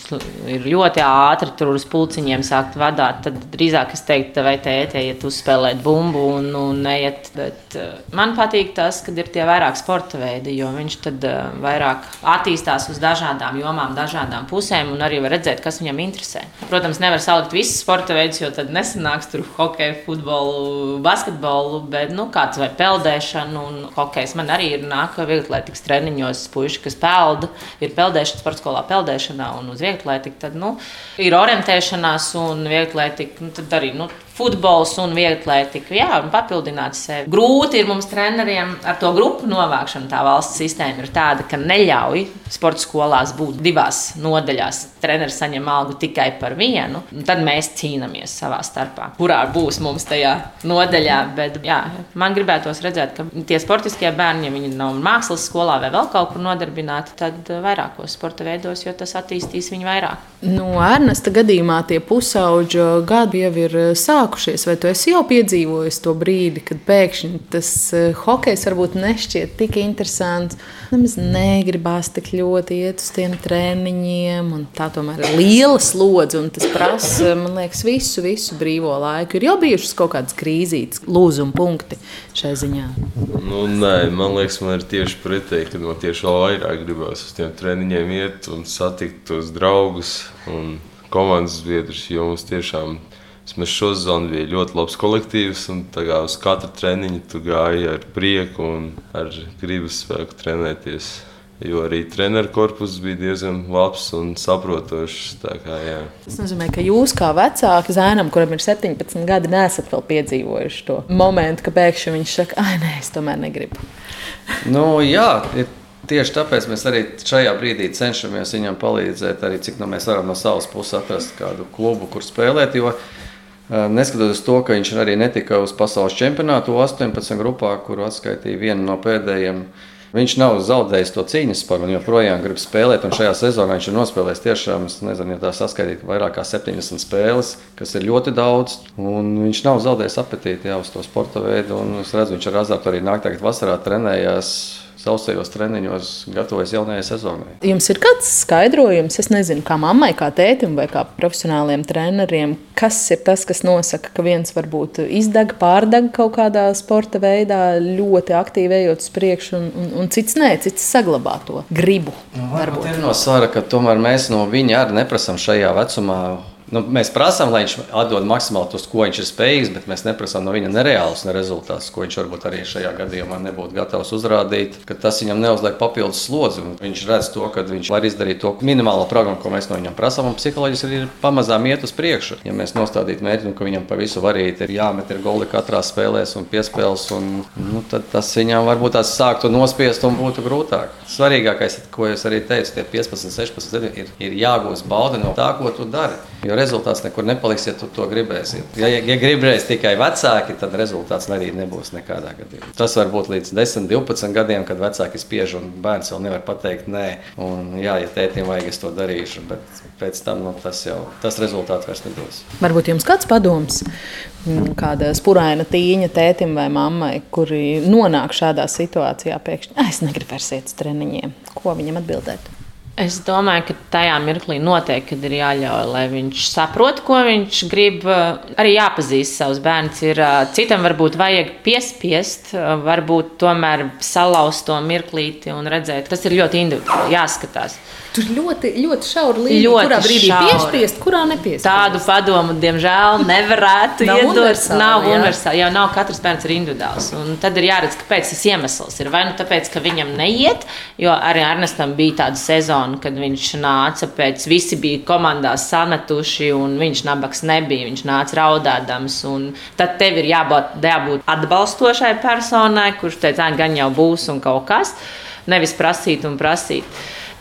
ir ļoti ātri tur uz pulciņiem sākt vadīt. Tad drīzāk es teiktu, vai tēti iet uzspēlēt bumbu un, un neiet. Bet man patīk tas, kad ir tie vairāk sporta veidi, jo viņš tad vairāk attīstās uz dažādām jomām, dažādām pusēm un arī var redzēt, kas viņam interesē. Protams, nevar salikt visus sporta veidus, jo tad nesanāks tur hokeju, futbolu basketbolu, bet nu, kāds vai peldēšanu un hokejs. Man arī ir nākamā vieglietlētikas treniņos puiši, kas pelda, ir peldēšana, sporta skolā peldēšanā un uz vieglietlētiku. Tad nu, ir orientēšanās un vieglietlētika. Nu, tad arī nu, futbols un vieglietlētika. Jā, un papildināt sevi. Grūti ir mums treneriem ar to grupu novākšanu. Tā valsts sistēma ir tāda, ka neļauj sporta skolās būt divās nodaļās. Treneris saņem algu tikai par vienu. Tad mēs cīnāmies savā starpā, kurā būs mums tajā nodaļā. Bet, jā, man gribētos redzēt, ka tie sportiskie bērni, ja viņi nav mākslas skolā vai vēl kaut kur nodarbināti, tad vairākos sporta veidos, jo tas attīstīs viņu vairāk. No nu, Ernesta gadījumā tie pusauģa gadi jau ir sākumi sākušies, vai tu esi jau piedzīvojis to brīdi, kad pēkšņi tas uh, hokejs varbūt nešķiet tik interesants. Nemaz negribās tik ļoti iet uz tiem treniņiem, un tā tomēr ir liela slodze, un tas prasa, man liekas, visu, visu brīvo laiku. Ir jau bijušas kaut kādas krīzītes, lūzuma punkti šai ziņā. Nu, nē, man liekas, man ir tieši pretēji, ka man tieši vēl vairāk gribās uz tiem treniņiem iet un satikt tos draugus un komandas biedrus, jo mums tiešām Mēs šo sezonu bija ļoti labs kolektīvs, un uz katra treniņa tu gāji ar prieku un ar gribas spēku trenēties. Jo arī treneru korpus bija diezgan labs un saprotošs. Kā, jā. Tas nozīmē, ka jūs kā vecāki zēnam, kuram ir 17 gadi, nesat vēl piedzīvojuši to momentu, ka pēkšņi viņš saka, ah, nē, es tomēr negribu. nu, jā, ir Tieši tāpēc mēs arī šajā brīdī cenšamies viņam palīdzēt, arī cik nu mēs varam no savas puses atrast kādu klubu, kur spēlēt. Jo Neskatoties to, ka viņš arī netika uz pasaules čempionātu 18 grupā, kuru atskaitīja vienu no pēdējiem. Viņš nav zaudējis to cīņas spēku, un joprojām grib spēlēt. Šajā sezonā viņš ir nospēlējis tiešām, nezinu, ja tā saskaitīt, vairāk kā 70 spēles, kas ir ļoti daudz. Viņš nav zaudējis apetīti jau uz to sporta veidu. Es redzu, viņš ar azartu arī nāk tagad vasarā trenējās sausajos treniņos gatavojas jaunajai sezonai. Jums ir kāds skaidrojums, es nezinu, kā mammai, kā tētim vai kā profesionāliem treneriem, kas ir tas, kas nosaka, ka viens varbūt izdeg, pārdeg kaut kādā sporta veidā, ļoti aktīvi ejot uz priekšu, un, un, un cits nē, cits saglabā to gribu. Nu, varbūt ir no svara, ka tomēr mēs no viņa arī neprasām šajā vecumā Nu, mēs prasām, lai viņš atdod maksimāli to, ko viņš ir spējīgs, bet mēs neprasām no viņa nereālus ne rezultātus, ko viņš varbūt arī šajā gadījumā nebūtu gatavs uzrādīt. Tas viņam neuzliek papildus slodzi. Viņš redz to, ka viņš var izdarīt to minimālo programmu, ko mēs no viņam prasām. Un psiholoģiski arī pamazām iet uz priekšu. Ja mēs nostādītu mērķi, ka viņam pa visu varīt ir jāmet ir goli katrā spēlē un piespēles, un, nu, tad tas viņam varbūt tās sāktu nospiest un būtu grūtāk. Svarīgākais, ko es arī teicu, tie 15, 16 gadi ir, ir jāgūst bauda no tā, ko tu dari. Jo rezultāts nekur nepaliks, ja tu to gribēsi. Ja, ja gribēs tikai vecāki, tad rezultāts arī nebūs nekādā gadījumā. Tas var būt līdz 10, 12 gadiem, kad vecāki spiež un bērns vēl nevar pateikt nē. Un, jā, ja tētim vajag, es to darīšu, bet pēc tam nu, tas jau tas rezultāts vairs nedos. Varbūt jums kāds padoms? Kāda spuraina tīņa tētim vai mammai, kuri nonāk šādā situācijā, pēkšņi es negribu vairs iet uz treniņiem. Ko viņam atbildēt? Es domāju, ka tajā mirklī noteikti ir jāļauj, lai viņš saprot, ko viņš grib. Arī jāpazīst savus bērnus. Ir, citam varbūt vajag piespiest, varbūt tomēr salauzt to mirklīti un redzēt. Tas ir ļoti individuāli jāskatās. Tur ļoti, ļoti šaura līnija, ļoti kurā brīdī šaura. piespiest, kurā nepiespiest. Tādu padomu, diemžēl, nevarētu nav iedot. Universāli, nav universāli, jau nav katrs bērns ir individuāls. Un tad ir jāredz, kāpēc tas iemesls ir. Vai nu tāpēc, ka viņam neiet, jo arī Ernestam bija tāda sezona, kad viņš nāca pēc, visi bija komandās sametuši, un viņš nabaks nebija, viņš nāca raudādams. Tad tev ir jābūt, jābūt atbalstošai personai, kurš teica, gan jau būs un kaut kas, nevis prasīt un prasīt.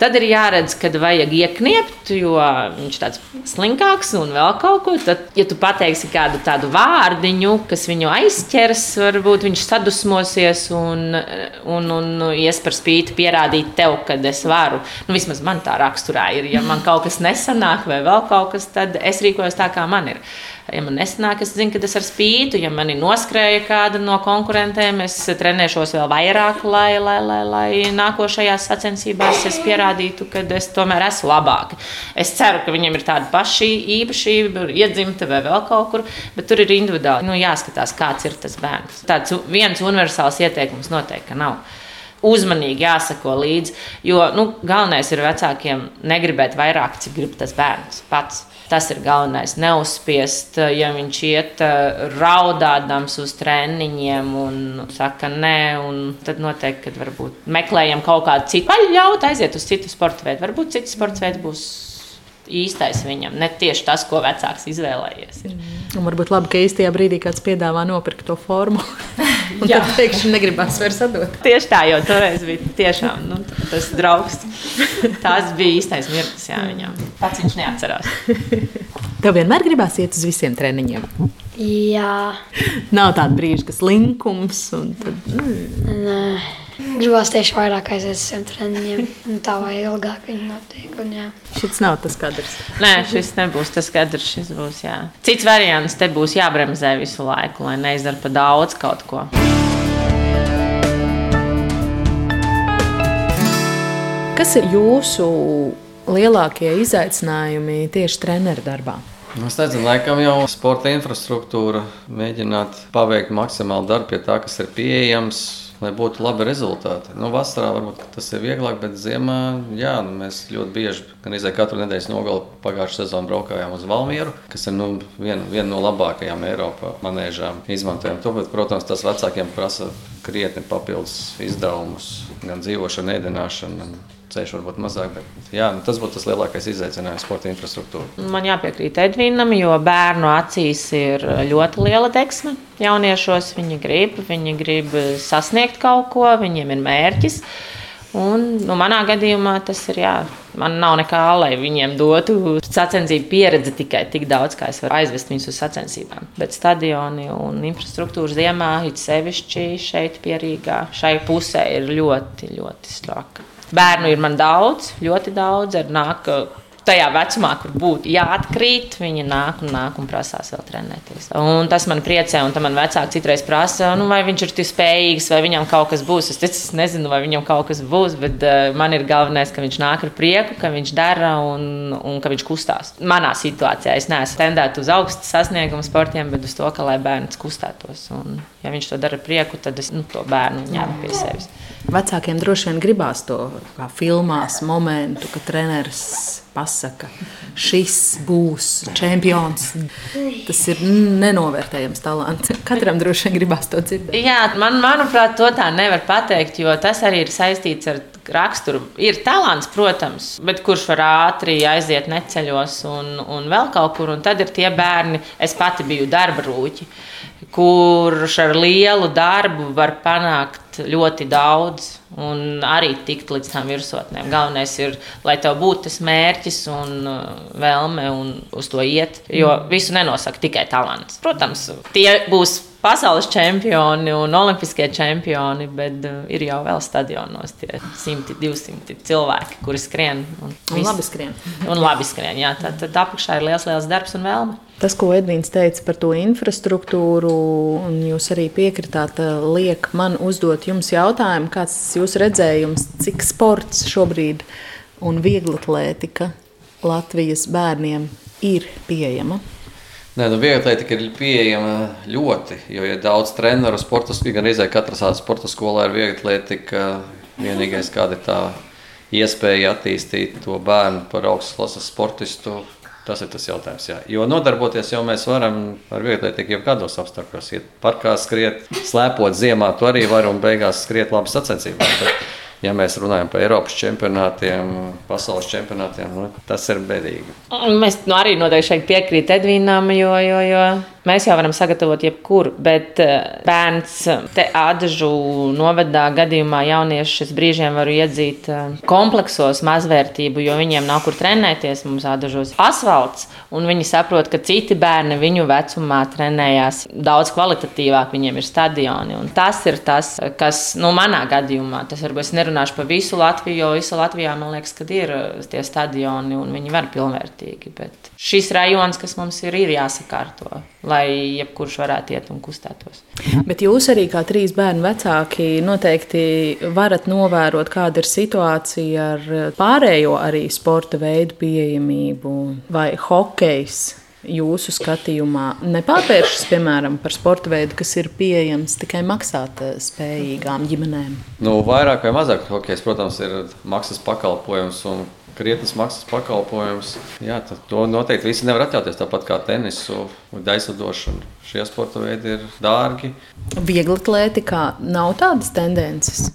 Tad ir jāredz, kad vajag iekniept, jo viņš ir tāds slinkāks un vēl kaut ko. Tad, ja tu pateiksi kādu tādu vārdiņu, kas viņu aizķers, varbūt viņš sadusmosies un, un, un ies par spīti pierādīt tev, ka es varu. Nu, vismaz man tā raksturā ir. Ja man kaut kas nesanāk vai vēl kaut kas, tad es rīkojos tā, kā man ir. Ja man nesanāk, es zinu, ka tas ir spīti. Ja man ir noskrēja kāda no konkurentēm, es trenēšos vēl vairāk, lai, lai, lai, lai nākošajās sacensībās es pierādītu, ka es tomēr esmu labāka. Es ceru, ka viņiem ir tāda paša īpašība, iedzimta vai vēl kaut kur, bet tur ir individuāli nu, jāskatās, kāds ir tas bērns. Tāds viens universāls ieteikums noteikti nav uzmanīgi jāsako līdzi. Jo nu, galvenais ir vecākiem negribēt vairāk, cik grib tas bērns pats. Tas ir galvenais. Neuzspiest, ja viņš iet eh, raudādams uz treniņiem un saka, nē, un tad noteikti, kad varbūt meklējam kaut kādu citu, paļaut aiziet uz citu sporta veidu. Varbūt cits sports veids būs īstais viņam, ne tieši tas, ko vecāks izvēlējies. Ir. Un varbūt labi, ka īstajā brīdī kāds piedāvā nopirkt to formu. Un Jā. tad pēkšņi negribas vairs atdot. Tieši tā, jo toreiz bija tiešām nu, tas draugs. Tas bija īstais mirklis jā, viņam. Pats viņš neatcerās. Tev vienmēr gribās iet uz visiem treniņiem. Jā. Nav tāda brīža, kas linkums. Tad... Mm. Nē. Gribās tieši vairāk aiziet uz šiem treniņiem, un tā vai ilgāk viņi notiek. Un, jā. šis nav tas kadrs. Nē, šis nebūs tas kadrs. Šis būs, jā. Cits variants te būs jābremzē visu laiku, lai neizdara pa daudz kaut ko. Kas ir jūsu lielākie izaicinājumi tieši treneru darbā? Nu, es nezinu, laikam jau sporta infrastruktūra mēģināt paveikt maksimāli darbu pie tā, kas ir pieejams lai būtu labi rezultāti. Nu, vasarā varbūt tas ir vieglāk, bet ziemā jā, nu, mēs ļoti bieži, gan izdeja katru nedēļas nogali pagājušā sezonā braukājām uz Valmieru, kas ir nu, viena vien no labākajām Eiropā manēžām. Izmantojam to, bet, protams, tas vecākiem prasa krietni papildus izdevumus, gan dzīvošanu, ēdināšanu ceļš varbūt mazāk. Bet, jā, nu, tas būtu tas lielākais izaicinājums sporta infrastruktūrā. Man jāpiekrīt Edvinam, jo bērnu acīs ir ļoti liela deksme. Jauniešos viņi grib, viņi grib sasniegt kaut ko, viņiem ir mērķis. Un, nu, manā gadījumā tas ir. Jā, man nav nekā, lai viņiem dotu sacensību pieredzi tikai tik daudz, kā es varu aizvest viņus uz sacensībām. Bet stadioni un infrastruktūra ziemā, it sevišķi šeit, pierīgā, šai pusē ir ļoti, ļoti straka. Bērnu ir man daudz, ļoti daudz. Nāk tajā vecumā, kur būtu jāatkrīt, viņi nāk un nāk un prasās vēl trenēties. Un tas man priecē, un man vecāki citreiz prasa, nu, vai viņš ir tik spējīgs, vai viņam kaut kas būs. Es, es nezinu, vai viņam kaut kas būs, bet uh, man ir galvenais, ka viņš nāk ar prieku, ka viņš dara un, un ka viņš kustās. Manā situācijā es neesmu tendēta uz augstu sasniegumu sportiem, bet uz to, ka lai bērns kustētos. Un, ja viņš to dara ar prieku, tad es nu, to bērnu ņemu pie sevis. Vecākiem droši vien gribās to kā filmās, momentu, kad treneris pasaka, šis būs čempions. Tas ir nenovērtējams talants. Katram droši vien gribās to dzirdēt. Jā, man, manuprāt, to tā nevar pateikt, jo tas arī ir saistīts ar raksturu. Ir talants, protams, bet kurš var ātri aiziet neceļos un, un vēl kaut kur. Un tad ir tie bērni, es pati biju darba rūķi kurš ar lielu darbu var panākt ļoti daudz un arī tikt līdz tām virsotnēm. Galvenais ir, lai tev būtu tas mērķis un uh, vēlme un uz to iet, jo visu nenosaka tikai talants. Protams, tie būs pasaules čempioni un olimpiskie čempioni, bet uh, ir jau vēl stadionos tie 100, 200 cilvēki, kuri skrien. Un, un labi skrien. Un labi skrien, jā. Tad, tad apakšā ir liels, liels darbs un vēlme. Tas, ko Edvīns teica par to infrastruktūru, un jūs arī piekritāt, uh, liek man uzdot jums jautājumu, kāds ir jūsu redzējums, cik sports šobrīd un vieglatlētika Latvijas bērniem ir pieejama? Nē, nu, vieglatlētika ir pieejama ļoti, jo ir daudz treneru sporta skolā. Gan reizē katrā sporta skolā ir vieglatlētika. Vienīgais, kāda ir tā iespēja attīstīt to bērnu par augstas klases sportistu, tas ir tas jautājums. Jā. Jo nodarboties jau mēs varam ar vieglatlētiku jau kādos apstākļos. Iet parkā, skriet, slēpot ziemā, to arī var un beigās skriet labi sacensībās ja mēs runājam par Eiropas čempionātiem, pasaules čempionātiem, nu, tas ir bēdīgi. Mēs nu, arī noteikti piekrītam Edvīnam, jo, jo, jo Mēs jau varam sagatavot jebkuru, bet eh, bērns te ādažu novadā gadījumā jauniešus brīžiem var iedzīt eh, kompleksos mazvērtību, jo viņiem nav kur trenēties. Mums ādažos asfalts, un viņi saprot, ka citi bērni viņu vecumā trenējās daudz kvalitatīvāk, viņiem ir stadioni. Un tas ir tas, kas nu, manā gadījumā, tas varbūt es nerunāšu par visu Latviju, jo visu Latvijā man liekas, ka ir eh, tie stadioni un viņi var pilnvērtīgi. Bet šis rajons, kas mums ir, ir jāsakārto, lai jebkurš varētu iet un kustētos. Bet jūs arī kā trīs bērnu vecāki noteikti varat novērot, kāda ir situācija ar pārējo arī sporta veidu pieejamību vai hokejs jūsu skatījumā nepārvēršas, piemēram, par sporta veidu, kas ir pieejams tikai maksāt spējīgām ģimenēm? Nu, vairāk vai mazāk hokejs, protams, ir maksas pakalpojums. Krietnes maksas pakalpojums. Jā, to noteikti visi nevar atļauties. Tāpat kā tenisu daislidošanu. Šie sporta veidi ir dārgi. Viegli atlētikā nav tādas tendences.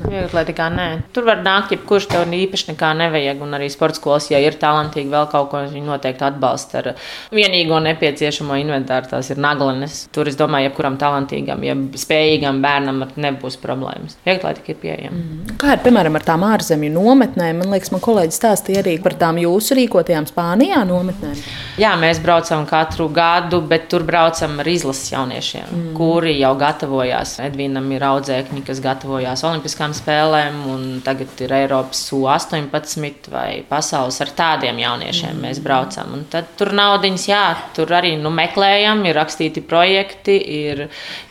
Vieglatlētikā nē. Tur var nākt, jebkurš tev īpaši nekā nevajag. Un arī sporta skolas, ja ir talantīgi vēl kaut ko, viņi noteikti atbalsta ar vienīgo nepieciešamo inventāru. Tās ir naglenes. Tur es domāju, jebkuram talantīgam, ja spējīgam bērnam nebūs problēmas. Vieglatlētika ir pieejama. Mm. Kā ir piemēram ar tām ārzemju nometnēm? Man liekas, man kolēģis stāstīja arī par tām jūsu rīkotajām Spānijā nometnēm. Jā, mēs braucam katru gadu, bet tur braucam ar izlases jauniešiem, mm. kuri jau gatavojās. Edvīnam ir audzēkņi, kas gatavojās Olimpiskām spēlēm, un tagad ir Eiropas U-18 vai pasaules ar tādiem jauniešiem mm. mēs braucam. Un tad tur naudiņas, jā, tur arī nu, meklējam, ir rakstīti projekti, ir,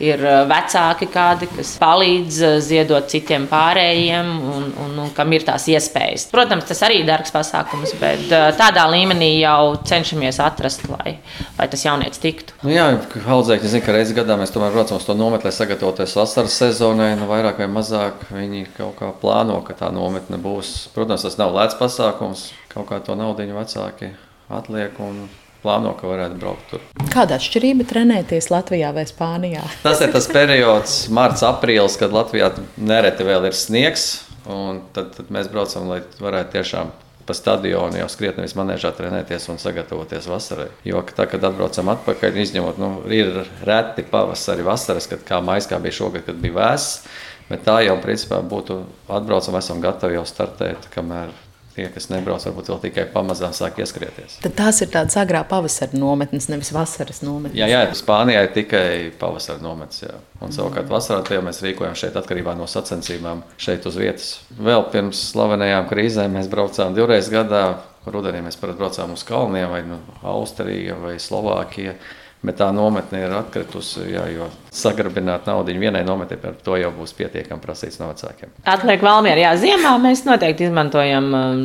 ir vecāki kādi, kas palīdz ziedot citiem pārējiem, un, un, un kam ir tās iespējas. Protams, tas arī ir dārgs pasākums, bet tādā līmenī jau cenšamies atrast, lai, lai tas jaunietis tiktu. Nu jā, audzēkņi zina, ka reizes gadā mēs tomēr braucam uz to nometni, lai sagatavotos vasaras sezonai, nu vairāk vai mazāk. Viņi kaut kā plāno, ka tā nometne būs. Protams, tas nav lēts pasākums, kaut kā to naudu vecāki atliek. Un... Plāno, ka varētu braukt tur. Kāda atšķirība trenēties Latvijā vai Spānijā? Tas ir tas periods, marts, aprīlis, kad Latvijā nereti vēl ir sniegs. Tad, tad mēs braucam, lai varētu tiešām pa stadionu jau skriet nevis manēžā trenēties un sagatavoties vasarai. Jo tā, kad atbraucam atpakaļ, izņemot, nu, ir reti pavasari, vasaras, kad kā maijā bija šogad, kad bija vēss. Bet tā jau principā būtu atbraucam, esam gatavi jau startēt, kamēr tie, kas nebrauc, varbūt vēl tikai pamazām sāk ieskrieties. Tad tās ir tādas agrā pavasara nometnes, nevis vasaras nometnes. Jā, jā Spānijā ir tikai pavasara nometnes. Jā. Un savukārt mm. vasarā tie mēs rīkojam šeit atkarībā no sacensībām šeit uz vietas. Vēl pirms slavenajām krīzēm mēs braucām divreiz gadā. Rudenī mēs parasti braucām uz kalniem vai nu, Austrija vai Slovākija. Bet tā nometne ir atkritusi, jā, jo sagrabināt naudu vienai nometnē par to jau būs pietiekami prasīts no vecākiem. Atliek Valmiera, jā, ziemā mēs noteikti izmantojam um,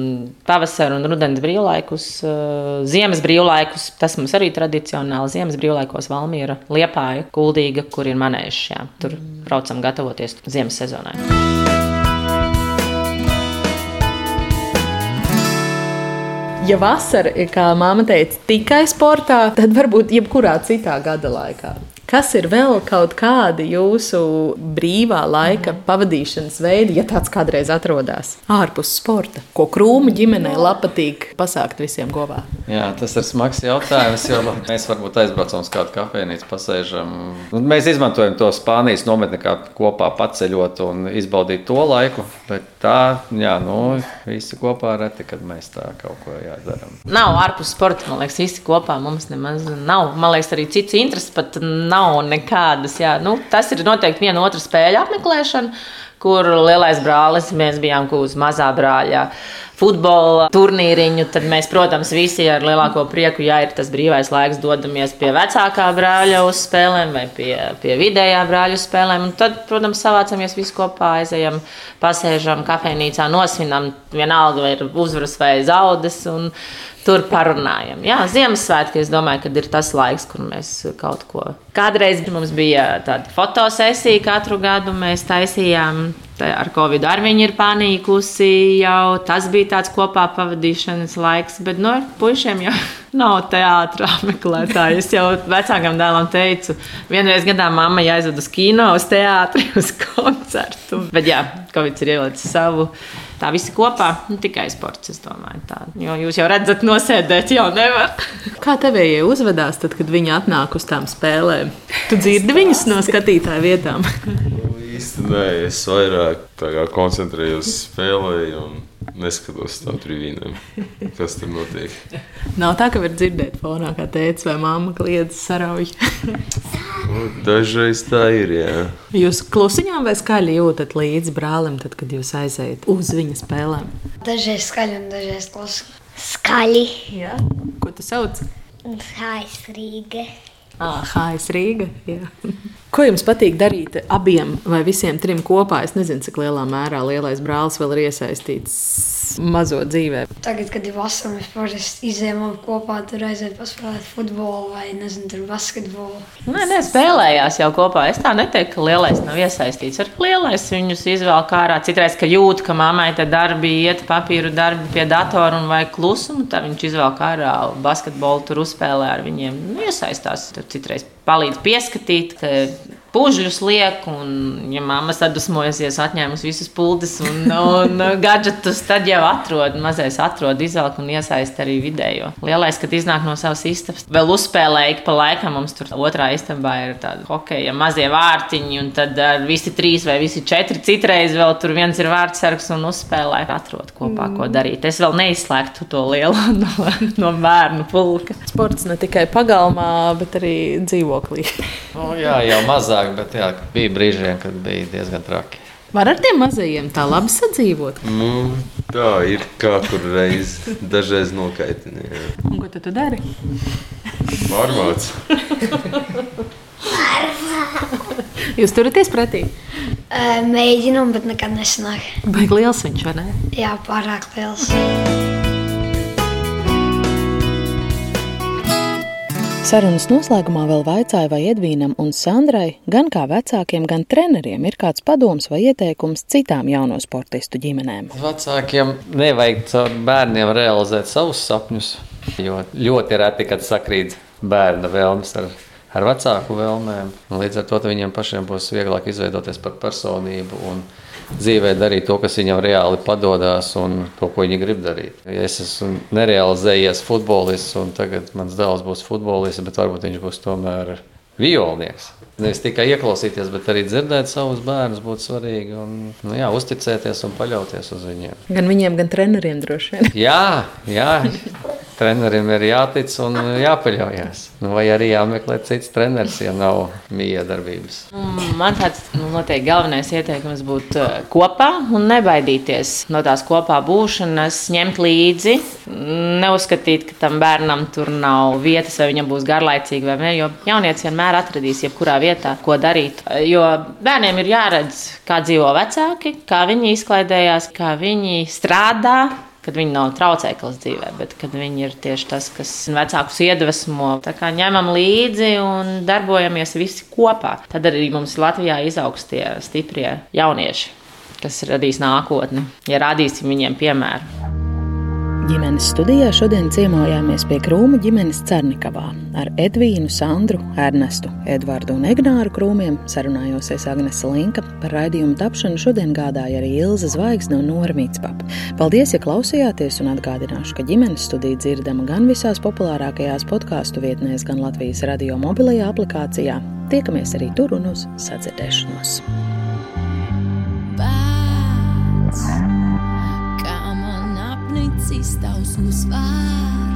pavasara un rudens brīvlaikus, uh, ziemas brīvlaikus. Tas mums arī tradicionāli ziemas brīvlaikos Valmiera, Liepāja, Kuldīga, kur ir manējuši. Tur braucam gatavoties ziemas sezonai. Ja vasara ir, kā māma teica, tikai sportā, tad varbūt jebkurā citā gada laikā. Kas ir vēl kaut kādi jūsu brīvā laika pavadīšanas veidi, ja tāds kādreiz atrodas ārpus sporta? Ko krūmu ģimenei patīk pasākt visiem govā? Jā, tas ir smags jautājums, jo mēs varbūt aizbraucam uz kādu kafejnīcu, pasēžam. Mēs izmantojam to Spānijas nometni kā kopā paceļot un izbaudīt to laiku, bet tā, jā, nu, visi kopā reti, kad mēs tā kaut ko jādarām. Nav ārpus sporta, man liekas, visi kopā mums nemaz nav. Man liekas, arī cits intereses pat nav nav nekādas. Jā. Nu, tas ir noteikti viena otra spēļu apmeklēšana, kur lielais brālis mēs bijām uz mazā brāļa futbola turnīriņu, tad mēs, protams, visi ar lielāko prieku, ja ir tas brīvais laiks, dodamies pie vecākā brāļa uz spēlēm vai pie, pie vidējā brāļa uz spēlēm. Un tad, protams, savācamies visi kopā, aizejam, pasēžam kafejnīcā, nosvinam, vienalga vai ir uzvaras vai zaudas. Un, tur parunājam. Jā, Ziemassvētki, es domāju, ka ir tas laiks, kur mēs kaut ko. Kādreiz mums bija tāda fotosesija, katru gadu mēs taisījām. Ar Covid arī viņa ir panīkusi. Jau tas bija tāds kopā pavadīšanas laiks, bet no nu, puišiem jau nav teātris apmeklētāji. Es jau vecākam dēlam teicu, vienreiz gadā mamma jāizved uz kino, uz teātri, uz koncertu. Bet jā, Covid ir ielicis savu Tā visi kopā, nu, tikai sports, es domāju. Tā. Jo jūs jau redzat, nosēdēt jau nevar. Kā tevējie uzvedās, tad, kad viņi atnāk uz tām spēlēm? Tu dzirdi viņus no skatītāju vietām. Īsti nē, es vairāk koncentrējos uz spēlēju un neskatos tā trījiem, kas tur notiek. Nav tā, ka var dzirdēt fonā, kā teica, vai mamma kliedz sarauj. Nu, Dažreiz tā ir, jā. Jūs klusiņām vai skaļi jūtat līdzi brālim, tad, kad jūs aizejat uz viņa spēlēm? Dažreiz skaļi un dažreiz klusi. Skaļi. Jā. Ko tu sauc? Hais Rīga. Ah, Rīga. Jā. Ko jums patīk darīt abiem vai visiem trim kopā? Es nezinu, cik lielā mērā lielais brālis vēl ir iesaistīts mazo dzīvē. Tagad, kad ir vasara, mēs parasti izējām kopā, tur aiziet paspēlēt futbolu vai, nezinu, tur basketbolu. Nē, nē, spēlējās jau kopā. Es tā neteiktu, ka lielais nav iesaistīts. Ar lielais viņus izvēl ārā. Citreiz, ka jūt, ka mammai te darbi iet, papīru darbi pie datora un vai klusumu, tad viņš izvēl ārā basketbolu, tur uzspēlē ar viņiem. Nu, iesaistās. Tad citreiz palīdz pieskatīt, ka pužļus liek, un, ja mamma sadusmojusies, atņēmusi visus puldes un, un gadgetus, tad jau atrod, mazais atrod, izvelk un iesaist arī vidējo. Lielais, kad iznāk no savas istabas, vēl uzspēlē ik pa laikam, mums tur otrā istabā ir tāda hokeja mazie vārtiņi, un tad uh, visi trīs vai visi četri citreiz vēl tur viens ir vārdsargs un uzspēlē, atrod kopā, ko darīt. Es vēl neizslēgtu to lielo no, no bērnu pulka. Sports ne tikai pagalmā, bet arī dzīvoklī. Nu, jā, jau mazāk, bet jā, bija brīži, kad bija diezgan traki. Var ar tiem mazajiem tā labi sadzīvot. Nu, tā ir katru reizi. Dažreiz nokaitina. jā. Un ko tu, tu dari? Pārmāc. Jūs turaties pretī. Mēģinām, bet nekad nesanāk. Baigi liels viņš, vai ne? Jā, pārāk liels. Sarunas noslēgumā vēl vaicāja, vai Edvīnam un Sandrai, gan kā vecākiem, gan treneriem, ir kāds padoms vai ieteikums citām jauno sportistu ģimenēm. Vecākiem nevajag caur bērniem realizēt savus sapņus, jo ļoti reti, kad sakrīt bērna vēlmes ar, ar vecāku vēlmēm. Līdz ar to viņiem pašiem būs vieglāk izveidoties par personību un dzīvē darīt to, kas viņam reāli padodas un to, ko viņi grib darīt. Ja es esmu nerealizējies futbolists, un tagad mans dēls būs futbolists, bet varbūt viņš būs tomēr violnieks. Nevis tikai ieklausīties, bet arī dzirdēt savus bērnus būtu svarīgi. Un, nu, jā, uzticēties un paļauties uz viņiem. Gan viņiem, gan treneriem droši vien. Jā, jā. Trenerim ir jātic un jāpaļaujas. Nu, vai arī jāmeklē cits treneris, ja nav mīja darbības. Mm, Man tāds nu, noteikti galvenais ieteikums būtu uh, kopā un nebaidīties no tās kopā būšanas, ņemt līdzi. Neuzskatīt, ka tam bērnam tur nav vietas, vai viņam būs garlaicīgi vai nē, jo jaunietis vienmēr atradīs jebkurā vietā, ko darīt. Jo bērniem ir jāredz, kā dzīvo vecāki, kā viņi izklaidējās, kā viņi strādā. Kad viņi nav traucēklis dzīvē, bet kad viņi ir tieši tas, kas vecākus iedvesmo. Tā kā ņemam līdzi un darbojamies visi kopā. Tad arī mums Latvijā izaugs tie stiprie jaunieši, kas radīs nākotni, ja rādīsim viņiem piemēru. Ģimenes studijā šodien ciemojāmies pie Krūmu ģimenes Cernikavā. Ar Edvīnu, Sandru, Ernestu, Edvardu un Egnāru Krūmiem sarunājosies Agnese Linka. Par raidījumu tapšanu šodien gādāja arī Ilza Zvaigzne un Normīts Pap. Paldies, ja klausījāties un atgādināšu, ka ģimenes studija dzirdama gan visās populārākajās podkāstu vietnēs, gan Latvijas radio mobilajā aplikācijā. Tiekamies arī tur un uz sadzirdēšanos. acīs tavs uzvārds.